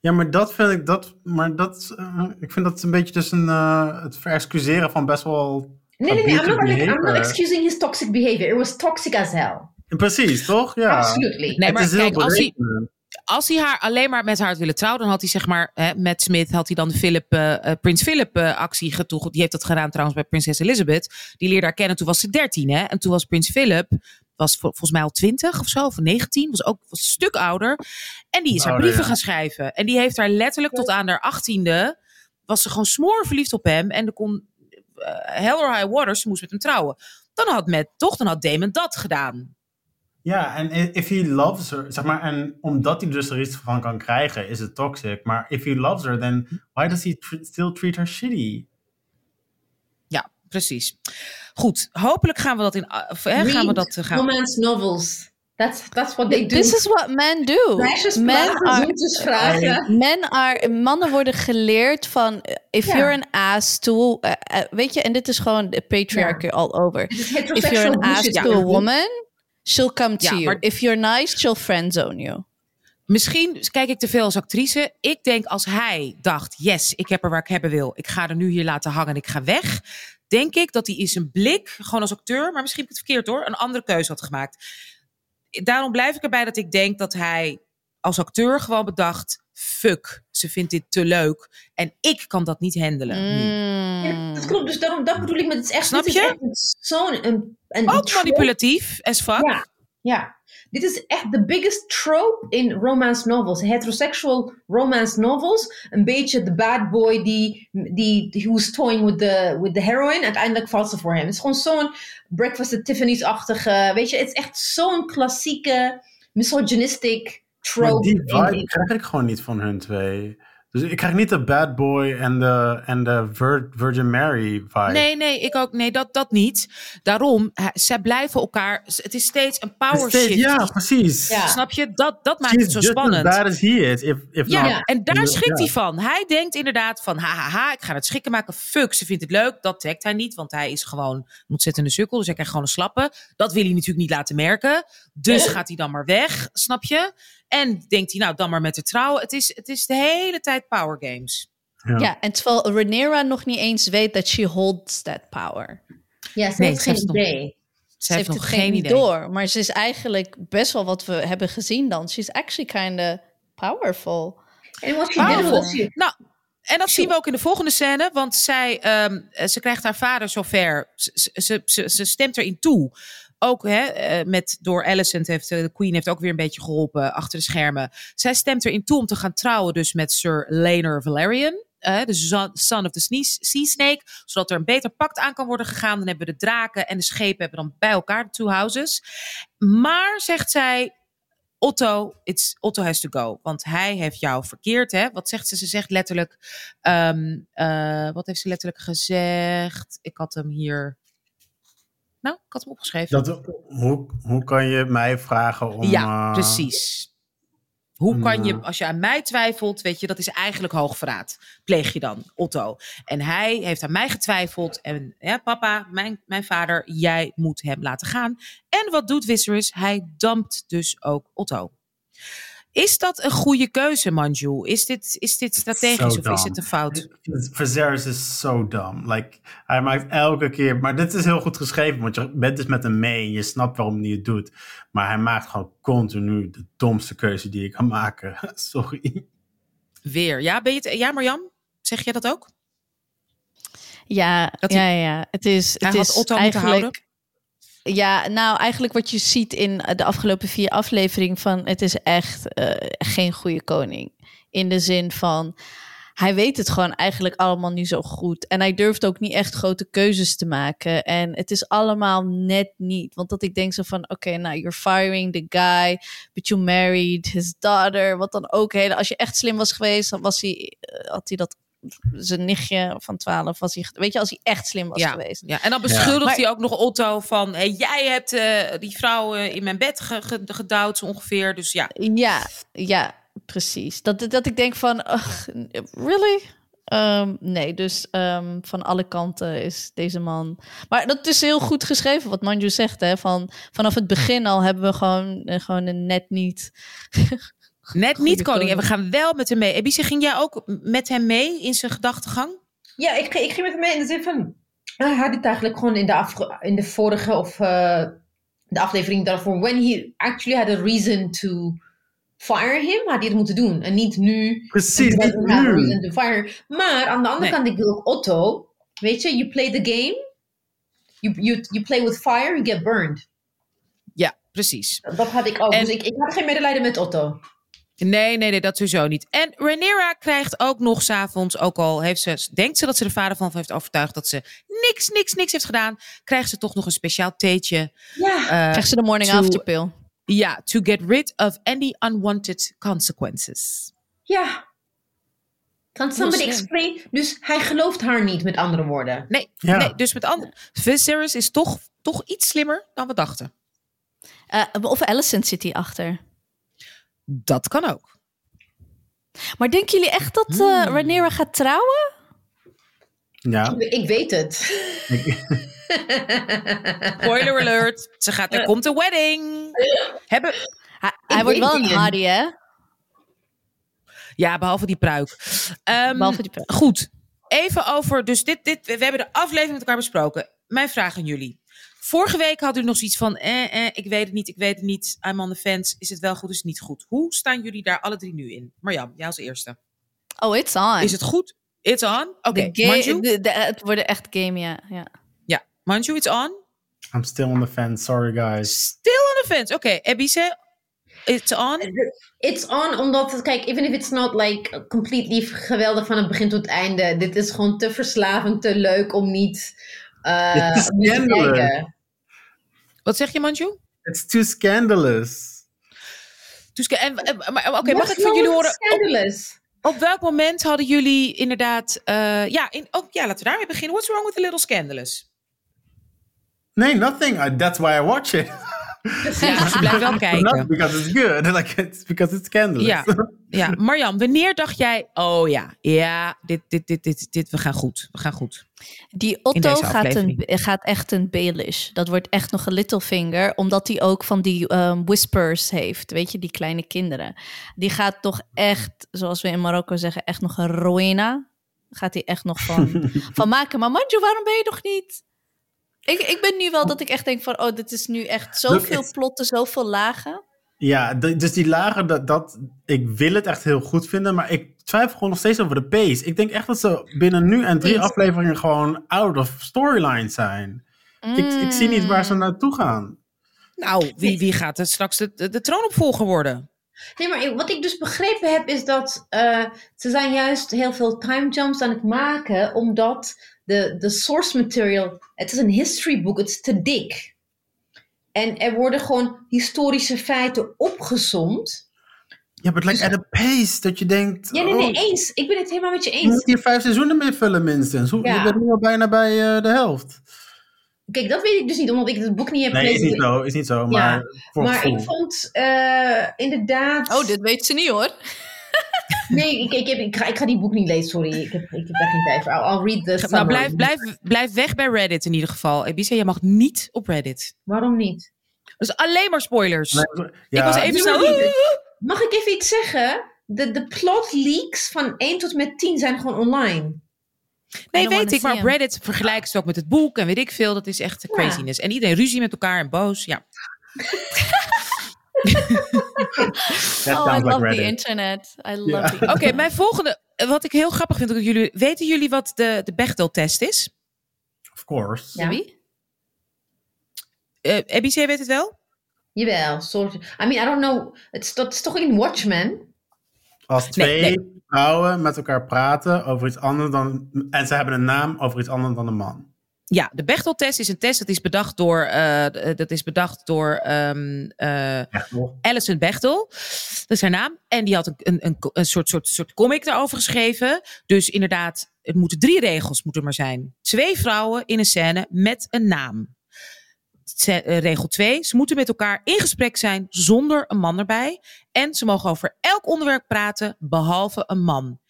Ja, maar dat vind ik, dat, maar dat, eh, ik vind dat een beetje dus een, eh, het verexcuseren van best wel... Nee, nee, nee. I'm not, abusive I'm not behavior. excusing his toxic behavior. It was toxic as hell. Precies, toch? Ja. Absolutely. Nee, maar kijk, als hij, als hij haar alleen maar met haar had willen trouwen, dan had hij zeg maar hè, met Smith had hij dan de Philip, eh, eh, Prins Philip eh, actie getoegeld. Die heeft dat gedaan trouwens bij prinses Elizabeth. Die leerde haar kennen toen was ze 13 hè. En toen was Prins Philip was vol- volgens mij al 20 of zo, of 19, was ook was een stuk ouder. En die is haar brieven ja. gaan schrijven. En die heeft haar letterlijk tot aan haar 18e was ze gewoon smoor verliefd op hem en er kon hell or high water, ze moest met hem trouwen. Dan had met toch, dan had Damon dat gedaan. Ja, en if he loves her, zeg maar, en omdat hij dus er iets van kan krijgen, is het toxic. Maar if he loves her, then why does he tr- still treat her shitty? precies. Goed, hopelijk gaan we dat in. uh, of, hè, gaan we dat uh, gaan. Romance novels. That's, that's what they do. This is what men do. Meisjes Men are, zoetjes vragen. men are, mannen worden geleerd van uh, if you're an ass to, uh, uh, weet je, en dit is gewoon de patriarchy all over. If you're an ass to a woman, she'll come to Ja, you. maar- If you're nice, she'll friendzone you. Misschien kijk ik te veel als actrice. Ik denk als hij dacht: yes, ik heb er waar ik hebben wil. Ik ga er nu hier laten hangen en ik ga weg. Denk ik dat hij in zijn blik, gewoon als acteur, maar misschien heb ik het verkeerd hoor, een andere keuze had gemaakt. Daarom blijf ik erbij dat ik denk dat hij als acteur gewoon bedacht: fuck, ze vindt dit te leuk en ik kan dat niet handelen. Ja, dat klopt, dus daarom, dat bedoel ik met het echt, Snap je? een- zo'n een, een Ook trope. manipulatief as fuck. Ja, ja. Dit is echt de biggest trope in romance novels. Heterosexual romance novels. Een beetje de bad boy die, die, die who's toying with the, with the heroine. Uiteindelijk valt ze voor hem. Het is gewoon zo'n Breakfast at Tiffany's-achtige... Weet je, het is echt zo'n klassieke misogynistic Maar trope. die vibe krijg ik gewoon niet van hun twee. Dus ik krijg niet de bad boy en de, en de Vir- Virgin Mary vibe. Nee, nee, ik ook. Nee, dat, dat niet. Daarom, zij blijven elkaar. Het is steeds een power Steeds- shift. Ja, precies. Ja. Snap je? Dat, dat maakt She's het zo spannend. as bad as he is. If, if Ja, en daar schrikt hij van. Hij denkt inderdaad van, hahaha, ik ga het schikken maken. Fuck, ze vindt het leuk. Dat trekt hij niet, want hij is gewoon een ontzettende sukkel. Dus hij krijgt gewoon een slappe. Dat wil hij natuurlijk niet laten merken. Dus gaat hij dan maar weg, snap je? En denkt hij, nou, dan maar met de trouwen. Het is, het is de hele tijd power games. Ja. Ja, en terwijl Rhaenyra nog niet eens weet dat she holds that power. Ja, ze Nee, heeft ze heeft geen idee. Ze, Ze heeft nog het geen idee. door. Maar ze is eigenlijk best wel wat we hebben gezien dan. She's actually kind of powerful. En did Powerful. Nou, en dat zien we ook in de volgende scène. Want zij, ehm, eh, ze krijgt haar vader zover. Ze, ze, ze, ze, ze stemt erin toe. Ook hè, eh, met, door Alicent heeft eh, de Queen heeft ook weer een beetje geholpen achter de schermen. Zij stemt erin toe om te gaan trouwen dus met Sir Laenor Valerian. eh, de son, of the Sea Snake. Zodat er een beter pact aan kan worden gegaan. Dan hebben we de draken en de schepen hebben dan bij elkaar de two houses. Maar, zegt zij, Otto, it's, Otto has to go. Want hij heeft jou verkeerd. Hè? Wat zegt ze? Ze zegt letterlijk. ehm, eh, wat heeft ze letterlijk gezegd? Ik had hem hier. Nou, ik had hem opgeschreven. Dat, hoe, hoe kan je mij vragen om... ja, eh, precies. Hoe kan je, eh, als je aan mij twijfelt, weet je, dat is eigenlijk hoogverraad. Pleeg je dan, Otto. En hij heeft aan mij getwijfeld. En ja, papa, mijn, mijn vader, jij moet hem laten gaan. En wat doet Viserys? Hij dampt dus ook Otto. Is dat een goede keuze, Manju? Is dit, is dit strategisch so of is het een fout? Viserys is zo dom. Like, hij maakt elke keer... Maar dit is heel goed geschreven, want je bent dus met hem mee en je snapt waarom hij het doet. Maar hij maakt gewoon continu de domste keuze die je kan maken. Sorry. Weer. Ja, ben je het, ja Marjam? Zeg jij dat ook? Ja, Dat ja, hij- ja. Het is, Hij het had is Otto moeten eigenlijk... Ja, nou eigenlijk wat je ziet in de afgelopen vier afleveringen van... het is echt eh, geen goede koning. In de zin van... Hij weet het gewoon eigenlijk allemaal niet zo goed. En hij durft ook niet echt grote keuzes te maken. En het is allemaal net niet. Want dat ik denk zo van... Oké, nou, you're firing the guy. But you married his daughter. Wat dan ook. Als je echt slim was geweest, dan was hij, eh, had hij dat... Zijn nichtje van 12 was hij... Weet je, als hij echt slim was ja. geweest. ja. En dan beschuldigt hij ook nog Otto van... Hey, jij hebt eh, die vrouw eh, in mijn bed ge- ge- gedouwd, zo ongeveer. Dus ja, Ja, ja, precies. Dat, dat ik denk van, ugh, really? Ehm, nee, dus ehm, van alle kanten is deze man... Maar dat is heel goed geschreven, wat Manju zegt. Hè? Van, vanaf het begin al hebben we gewoon, eh, gewoon een net niet... net niet koning. En we gaan wel met hem mee. Ebice, ging jij ook met hem mee in zijn gedachtegang? Ja, ik, ik ging met hem mee in de zin van... Hij had het eigenlijk gewoon in de, afge- in de vorige of eh, de aflevering daarvoor... When he actually had a reason to fire him, had hij het moeten doen. En niet nu. Precies, niet nu. reason to fire. Maar aan de andere Nee. kant, ik wil ook Otto. Weet je, you play the game. You, you, you play with fire, you get burned. Ja, precies. Dat had ik ook. En- Dus ik, ik had geen medelijden met Otto. Nee, nee, nee, dat sowieso niet. En Rhaenyra krijgt ook nog s'avonds, ook al heeft ze, denkt ze dat ze de vader van heeft overtuigd dat ze niks, niks, niks heeft gedaan, krijgt ze toch nog een speciaal theetje. Ja. eh, Krijg ze de morning to- after pill. Ja, to get rid of any unwanted consequences. Ja. Can somebody explain? Dus hij gelooft haar niet, met andere woorden. Nee, Ja. nee dus met andere... Viserys is toch, toch iets slimmer dan we dachten. Eh, of Alicent zit hier achter. Dat kan ook. Maar denken jullie echt dat eh Hmm. Rhaenyra gaat trouwen? Ja. Ik, weet het. Spoiler alert. Ze gaat, er komt een wedding. Hebben, Hij, hij wordt wel een. Hardy, hè? ja, behalve die pruik. Ehm, Behalve die pruik. Goed. Even over, dus dit, dit, we hebben de aflevering met elkaar besproken. Mijn vraag aan jullie. Vorige week hadden jullie nog zoiets van, eh, eh, ik weet het niet, ik weet het niet. I'm on the fence. Is het wel goed, is het niet goed? Hoe staan jullie daar alle drie nu in? Marjam, jij als eerste. Oh, it's on. Is het goed? It's on? Oké, Manju? de- de- het wordt echt game, ja. ja. Ja, Manju, it's on? I'm still on the fence. Sorry, guys. Still on the fence. Oké, Ebise, it's on? It's on, omdat, kijk, even if it's not like completely geweldig van het begin tot het einde. Dit is gewoon te verslavend, te leuk om niet, eh, Het is om niet te scandalous. Wat zeg je, Manju? It's too scandalous. Dus, en, en- maar, Oké, mag What's ik van jullie horen... Op, Scandalous. op welk moment hadden jullie inderdaad... eh, ja, in, oh, ja, laten we daarmee beginnen. What's wrong with a little scandalous? Nee, nothing. I, that's why I watch it. Ja, dus je blijft wel Not kijken. because it's good. Like it's because it's scandalous. Ja, ja. Marjan, wanneer dacht jij... Oh ja, ja, dit, dit, dit, dit, dit, we gaan goed. We gaan goed. Die Otto gaat, een, gaat echt een Baelish. Dat wordt echt nog een Littlefinger, omdat hij ook van die ehm, whispers heeft. Weet je, die kleine kinderen. Die gaat toch echt, zoals we in Marokko zeggen, echt nog een Rowena. Gaat hij echt nog van, van maken. Maar Manju, waarom ben je nog niet? Ik, ik ben nu wel dat ik echt denk van, oh, dit is nu echt zoveel plotten, zoveel lagen. Ja, dus die lagen, dat, dat, ik wil het echt heel goed vinden, maar ik twijfel gewoon nog steeds over de pace. Ik denk echt dat ze binnen nu en drie afleveringen gewoon out of storyline zijn. Ik, ik zie niet waar ze naartoe gaan. Nou, wie, wie gaat er straks de, de, de troonopvolger worden? Nee, maar wat ik dus begrepen heb is dat eh, ze zijn juist heel veel time jumps aan het maken, omdat de, de source material, het is een history book, het is te dik. En er worden gewoon historische feiten opgezomd. Ja, maar het lijkt at a pace dat je denkt, Ja, nee, nee, oh, eens. Ik ben het helemaal met je je eens. moet hier vijf seizoenen mee vullen minstens. Hoe, Ja. Je bent nu al bijna bij eh, de helft. Kijk, dat weet ik dus niet, omdat ik het boek niet heb Nee, is gelezen. niet zo, is niet zo, maar voor het Maar ik vond eh, inderdaad... Oh, dit weet ze niet hoor. Nee, ik, ik, heb, ik, ga, ik ga die boek niet lezen, sorry. Ik heb, ik heb daar geen tijd voor. I'll, I'll read the Nou, summary. blijf, blijf, blijf weg bij Reddit in ieder geval. Ebise, je mag niet op Reddit. Waarom niet? Dat is alleen maar spoilers. Nee, ik was even snel... Mag ik even iets zeggen? De, de plot leaks van 1 tot met 10 zijn gewoon online. Nee, weet ik, maar op. Reddit vergelijken ze het ook met het boek en weet ik veel. Dat is echt craziness. En iedereen ruzie met elkaar en boos. Ja. oh, I like love the internet. I love the Oké, mijn volgende, eh, wat ik heel grappig vind, dat jullie, weten jullie wat de, de Bechdel-test is? Of course. Ja. Wie? Uh, Ebice weet het wel? Jawel, soort. I mean, I don't know. Het is, dat is toch in Watchmen? Als twee nee. vrouwen met elkaar praten over iets anders dan... En ze hebben een naam over iets anders dan een man. Ja, de Bechdel-test is een test dat is bedacht door, d- dat is bedacht door wel. Alison Bechtel. Dat is haar naam. En die had een, een, een, een soort, soort, soort comic daarover geschreven. Dus inderdaad, het moeten drie regels moeten er maar zijn. Twee vrouwen in een scène met een naam. Regel 2. Ze moeten met elkaar in gesprek zijn zonder een man erbij. En ze mogen over elk onderwerp praten behalve een man.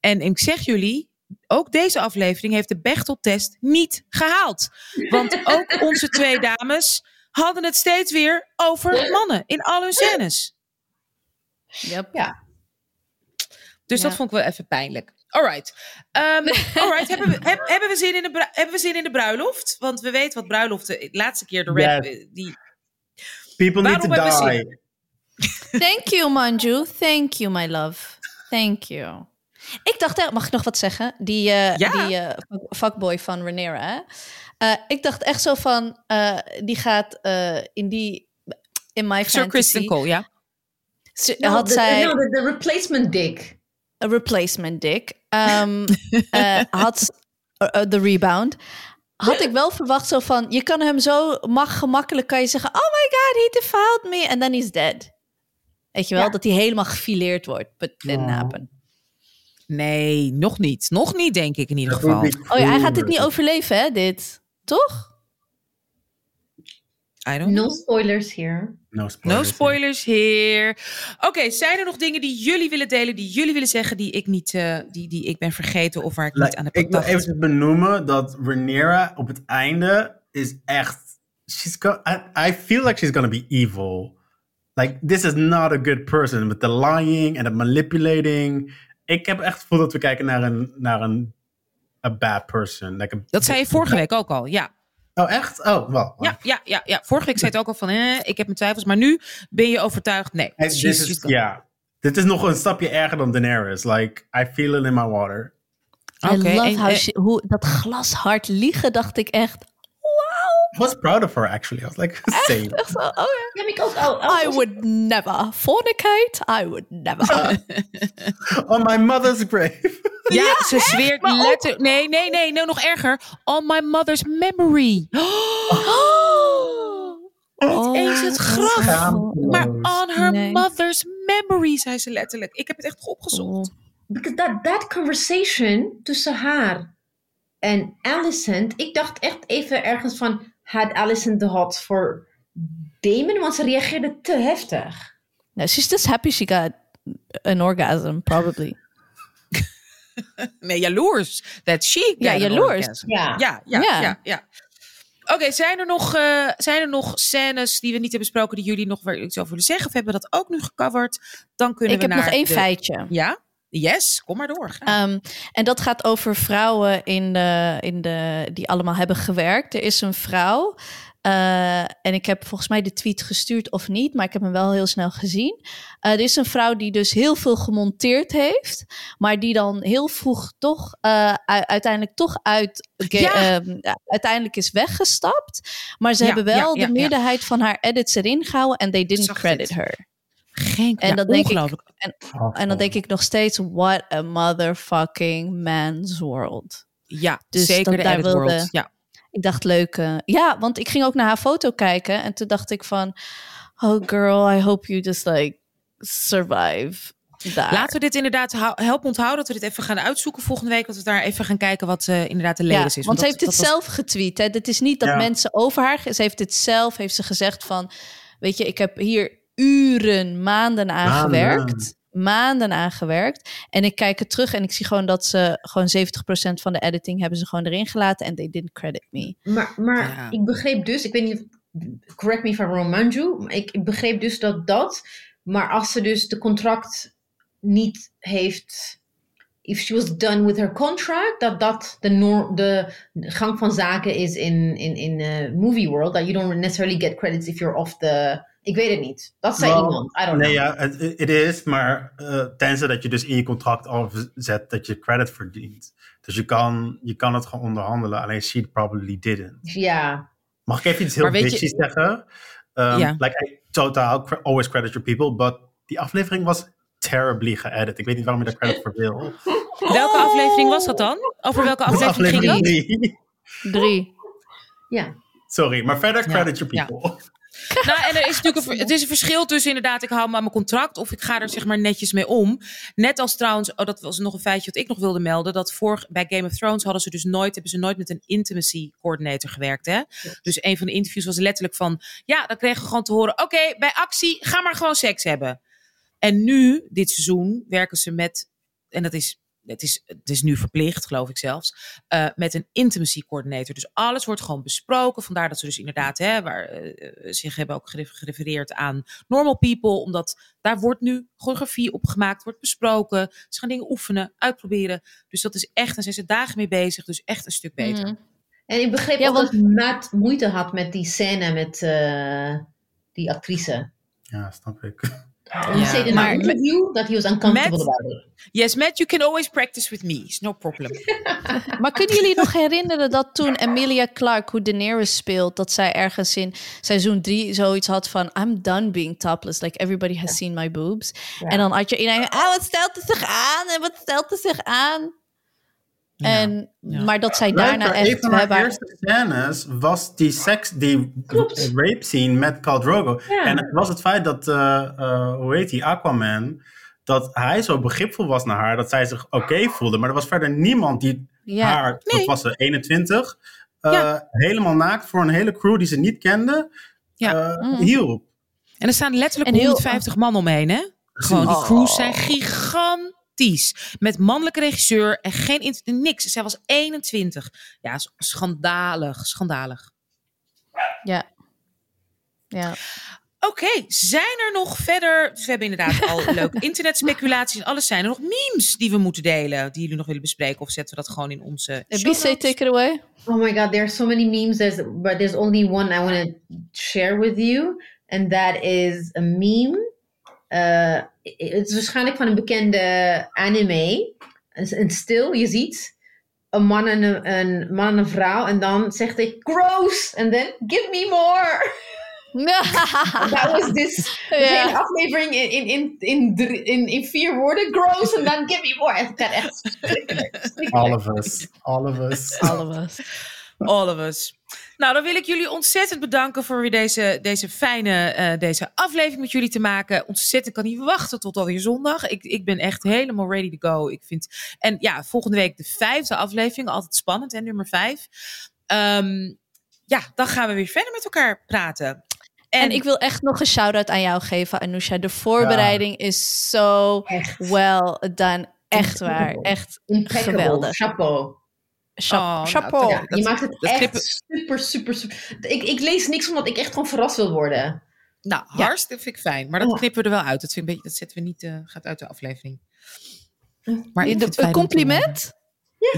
En ik zeg jullie, ook deze aflevering heeft de Bechtel-test niet gehaald. Want ook onze twee dames hadden het steeds weer over mannen in al hun scènes. Yep. Ja. Dus dat vond ik wel even pijnlijk. Alright. Um, alright. hebben, we, heb- hebben, we zin in de hebben we zin in de bruiloft? Want we weten wat bruiloften... De laatste keer de rap... Yes. eh, Die, People need Waarom to die. Thank you, Manju. Thank you, my love. Thank you. Ik dacht, echt- mag ik nog wat zeggen? Die, eh, Ja. die eh, fuck- fuckboy van Rhaenyra. hè? Eh, ik dacht echt zo van, eh, die gaat eh, in die, in my Sir fantasy, Kristen Cole, ja. ze- No, had de, zij no, de, replacement dick. een replacement dick. Ehm, eh, had eh, eh, de rebound. Had ik wel verwacht zo van, je kan hem zo mag gemakkelijk kan je zeggen, oh my god, he defiled me, and then he's dead. Weet je wel, Ja. dat hij helemaal gefileerd wordt. But didn't happen. Nee, nog niet. Nog niet, denk ik in ieder Dat geval. Oh ja, hij gaat dit niet overleven, hè, dit. Toch? I don't No know. spoilers here. No spoilers. No spoilers here. Oké, zijn er nog dingen die jullie willen delen, die jullie willen zeggen, die ik niet, eh, die, die ik ben vergeten of waar ik niet aan heb ik wil gedacht? even benoemen dat Rhaenyra op het einde is echt... She's go I, I feel like she's gonna be evil. Like, this is not a good person. With the lying and the manipulating. Ik heb echt het gevoel dat we kijken naar een, naar een a bad person. Like a, Dat zei je vorige week ook al, ja. Oh, echt? Oh, wel. Ja, ja, ja, ja. Vorige week zei het ook al van, eh, ik heb mijn twijfels, maar nu ben je overtuigd. Nee, she's- dit is, ja. Dit is nog een stapje erger dan Daenerys. Like, I feel it in my water. Oké, I love en- how she, hoe, dat glashard liegen, dacht ik echt. I was proud of her, actually. I was like, same. Echt zo, oh ja. Ja, ik ook al. al- I would never fornicate. I would never. On my mother's grave. Ja, ze zweert letterlijk. Nee, nee, nee, nee, nog erger. On my mother's memory. Oh, eens het graf. Maar on her Nee. mother's memory, zei ze letterlijk. Ik heb het echt opgezocht. Because that, that conversation tussen haar en Alicent, ik dacht echt even ergens van, had Alicent de hot voor Damon? Want ze reageerde te heftig. No, she's just happy she got an orgasm, probably. Nee, jaloers. That she Ja, jaloers. Ja. Ja, ja, Ja. ja. ja, Oké, zijn, er nog, eh, zijn er nog scènes die we niet hebben besproken die jullie nog weer iets over willen zeggen? Of hebben we dat ook nu gecoverd? Dan kunnen Ik we heb naar nog één de- feitje. Ja? Yes, kom maar door. Ehm, en dat gaat over vrouwen in de, in de, die allemaal hebben gewerkt. Er is een vrouw. eh, en ik heb volgens mij de tweet gestuurd of niet, maar ik heb hem wel heel snel gezien. Eh, er is een vrouw die dus heel veel gemonteerd heeft, maar die dan heel vroeg toch eh, uiteindelijk toch uit Ja. ehm, uiteindelijk is weggestapt. Maar ze Ja, hebben wel ja, de meerderheid van haar edits erin gehouden en they didn't zag credit dit. her. Geen en ja, dat denk ik- ongelooflijk. En dan denk ik nog steeds, what a motherfucking man's world. Ja, Dus zeker dat de daar edit wilde- world. Ja. Ik dacht leuk. eh, ja, want ik ging ook naar haar foto kijken. En toen dacht ik van... Oh girl, I hope you just like survive. Daar. Laten we dit inderdaad help onthouden dat we dit even gaan uitzoeken volgende week. Dat we daar even gaan kijken wat eh, inderdaad de ja, latest is. want ze dat- heeft het was- zelf getweet. Hè? Dit is niet dat Ja. mensen over haar... Ze heeft het zelf, heeft ze gezegd van... Weet je, ik heb hier uren, maanden aan Maanden. gewerkt. Maanden aan gewerkt. En ik kijk het terug en ik zie gewoon dat ze... Gewoon 70% van de editing hebben ze gewoon erin gelaten. En they didn't credit me. Maar, maar Ja. ik begreep dus, ik weet niet, correct me if I'm wrong, Manju, maar ik, ik begreep dus dat dat, maar als ze dus de contract niet heeft, if she was done with her contract, dat dat de, nor- de gang van zaken is in, in, in uh, movie world, that you don't necessarily get credits if you're off the, ik weet het niet. Dat zei iemand, I don't Nee, know. ja, het is, maar eh, tenzij dat je dus in je contract al zet dat je credit verdient. Dus je kan, je kan het gewoon onderhandelen, alleen she probably didn't. Ja, Mag ik even iets heel bitchy zeggen? Um. Like, I totaal cre- always credit your people, but die aflevering was terribly geëdit. Ik weet niet waarom je daar credit voor wil. Welke aflevering was dat dan? Over welke aflevering, ging dat? drie. Drie. ja. Sorry, maar verder Ja, credit your ja. people. Nou, en er is natuurlijk een, het is een verschil tussen inderdaad, ik hou me aan mijn contract of ik ga er zeg maar netjes mee om. Net als trouwens, oh, dat was nog een feitje wat ik nog wilde melden, dat voor, bij Game of Thrones hadden ze dus nooit, hebben ze nooit met een intimacy coordinator gewerkt. Hè? Dus een van de interviews was letterlijk van, ja, dan kregen we gewoon te horen, oké, bij actie, ga maar gewoon seks hebben. En nu, dit seizoen, werken ze met, en dat is, het is, het is nu verplicht, geloof ik zelfs, eh, met een intimacy coordinator. Dus alles wordt gewoon besproken. Vandaar dat ze dus inderdaad, hè, waar, eh, zich hebben ook geref- gerefereerd aan normal people. Omdat daar wordt nu choreografie op gemaakt, wordt besproken. Ze gaan dingen oefenen, uitproberen. Dus dat is echt, en zijn ze dagen mee bezig. Dus echt een stuk beter. Mhm. En ik begreep Ja, ook want- dat Matt moeite had met die scène met eh, die actrice. Ja, snap ik. He Ja, said in maar- our interview that he was uncomfortable about it. Yes, Matt, you can always practice with me. It's no problem. Maar kunnen jullie nog herinneren dat toen Emilia Clarke, hoe Daenerys speelt, dat zij ergens in seizoen drie zoiets had van I'm done being topless, like everybody has seen my boobs. En dan had je ineens, ah, wat stelt het zich aan en wat stelt het zich aan? En, ja. Maar dat zij daarna echt, een van haar eerste scènes was die seks, die Klopt. rape scene met Khal Drogo. Ja. En het was het feit dat, eh, eh, hoe heet die, Aquaman, dat hij zo begripvol was naar haar, dat zij zich oké voelde. Maar er was verder niemand die Ja. haar, Nee. dat was ze 21, eh, Ja. helemaal naakt voor een hele crew die ze niet kende, Ja. eh, Mm. hielp. En er staan letterlijk En heel- 150 man omheen, hè? Gewoon, die Oh. crews zijn gigantisch. Met mannelijke regisseur en geen... Niks. Zij was 21. Ja, schandalig. Schandalig. Ja. Ja. Oké, zijn er nog verder... Dus we hebben inderdaad al leuke internetspeculaties en alles. Zijn er nog memes die we moeten delen? Die jullie nog willen bespreken? Of zetten we dat gewoon in onze Bise, notes? take it away. Oh my god, there are so many memes, there's, but there's only one I want to share with you. And that is a meme. Uh, het is waarschijnlijk van een bekende anime. Een, een stil, je ziet een man en een, een man en een vrouw. En dan zegt hij, gross! En then, give me more! Dat was this Ja. hele aflevering in, in, in, in, in, in vier woorden. Gross! En dan give me more! Gaat echt schrikkelijk. schrikkelijk. All of us. All of us. All of us. Nou, dan wil ik jullie ontzettend bedanken voor weer deze, deze fijne eh, deze aflevering met jullie te maken. Ontzettend kan niet wachten tot alweer zondag. Ik, ik ben echt helemaal ready to go. Ik vind, en ja, volgende week de vijfde aflevering. Altijd spannend, hè, nummer vijf. Ehm, ja, dan gaan we weer verder met elkaar praten. En ik wil echt nog een shout-out aan jou geven, Anousha. De voorbereiding is zo Echt. well done. Echt waar. Echt Impeccable. geweldig. Chapeau. Cha- Oh, nou, chapeau. dat- Ja, je maakt het echt knippen- super, super, super. Ik, ik lees niks omdat ik echt gewoon verrast wil worden. Nou, Ja. hartstikke vind ik fijn. Maar dat Oh. knippen we er wel uit. Dat, vind ik een beetje, dat zetten we niet, eh, gaat uit de aflevering. Maar De- een compliment?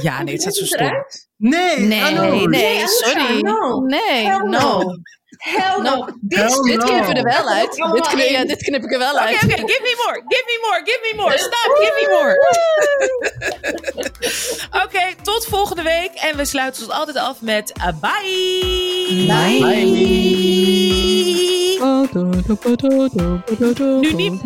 Ja, nee, het staat zo stom. Nee, Nee, nee, sorry. no. Nee, Hell no. no. Hell no. No. Dit, Hell dit no. Dit knippen we er wel uit. Dit, knip, ja, dit knip ik er wel Oké, uit. oké, give me more, give me more, give me more. Stop, give me more. Oké, tot volgende week. En we sluiten zoals altijd af met uh, bye. Bye. Nu niet.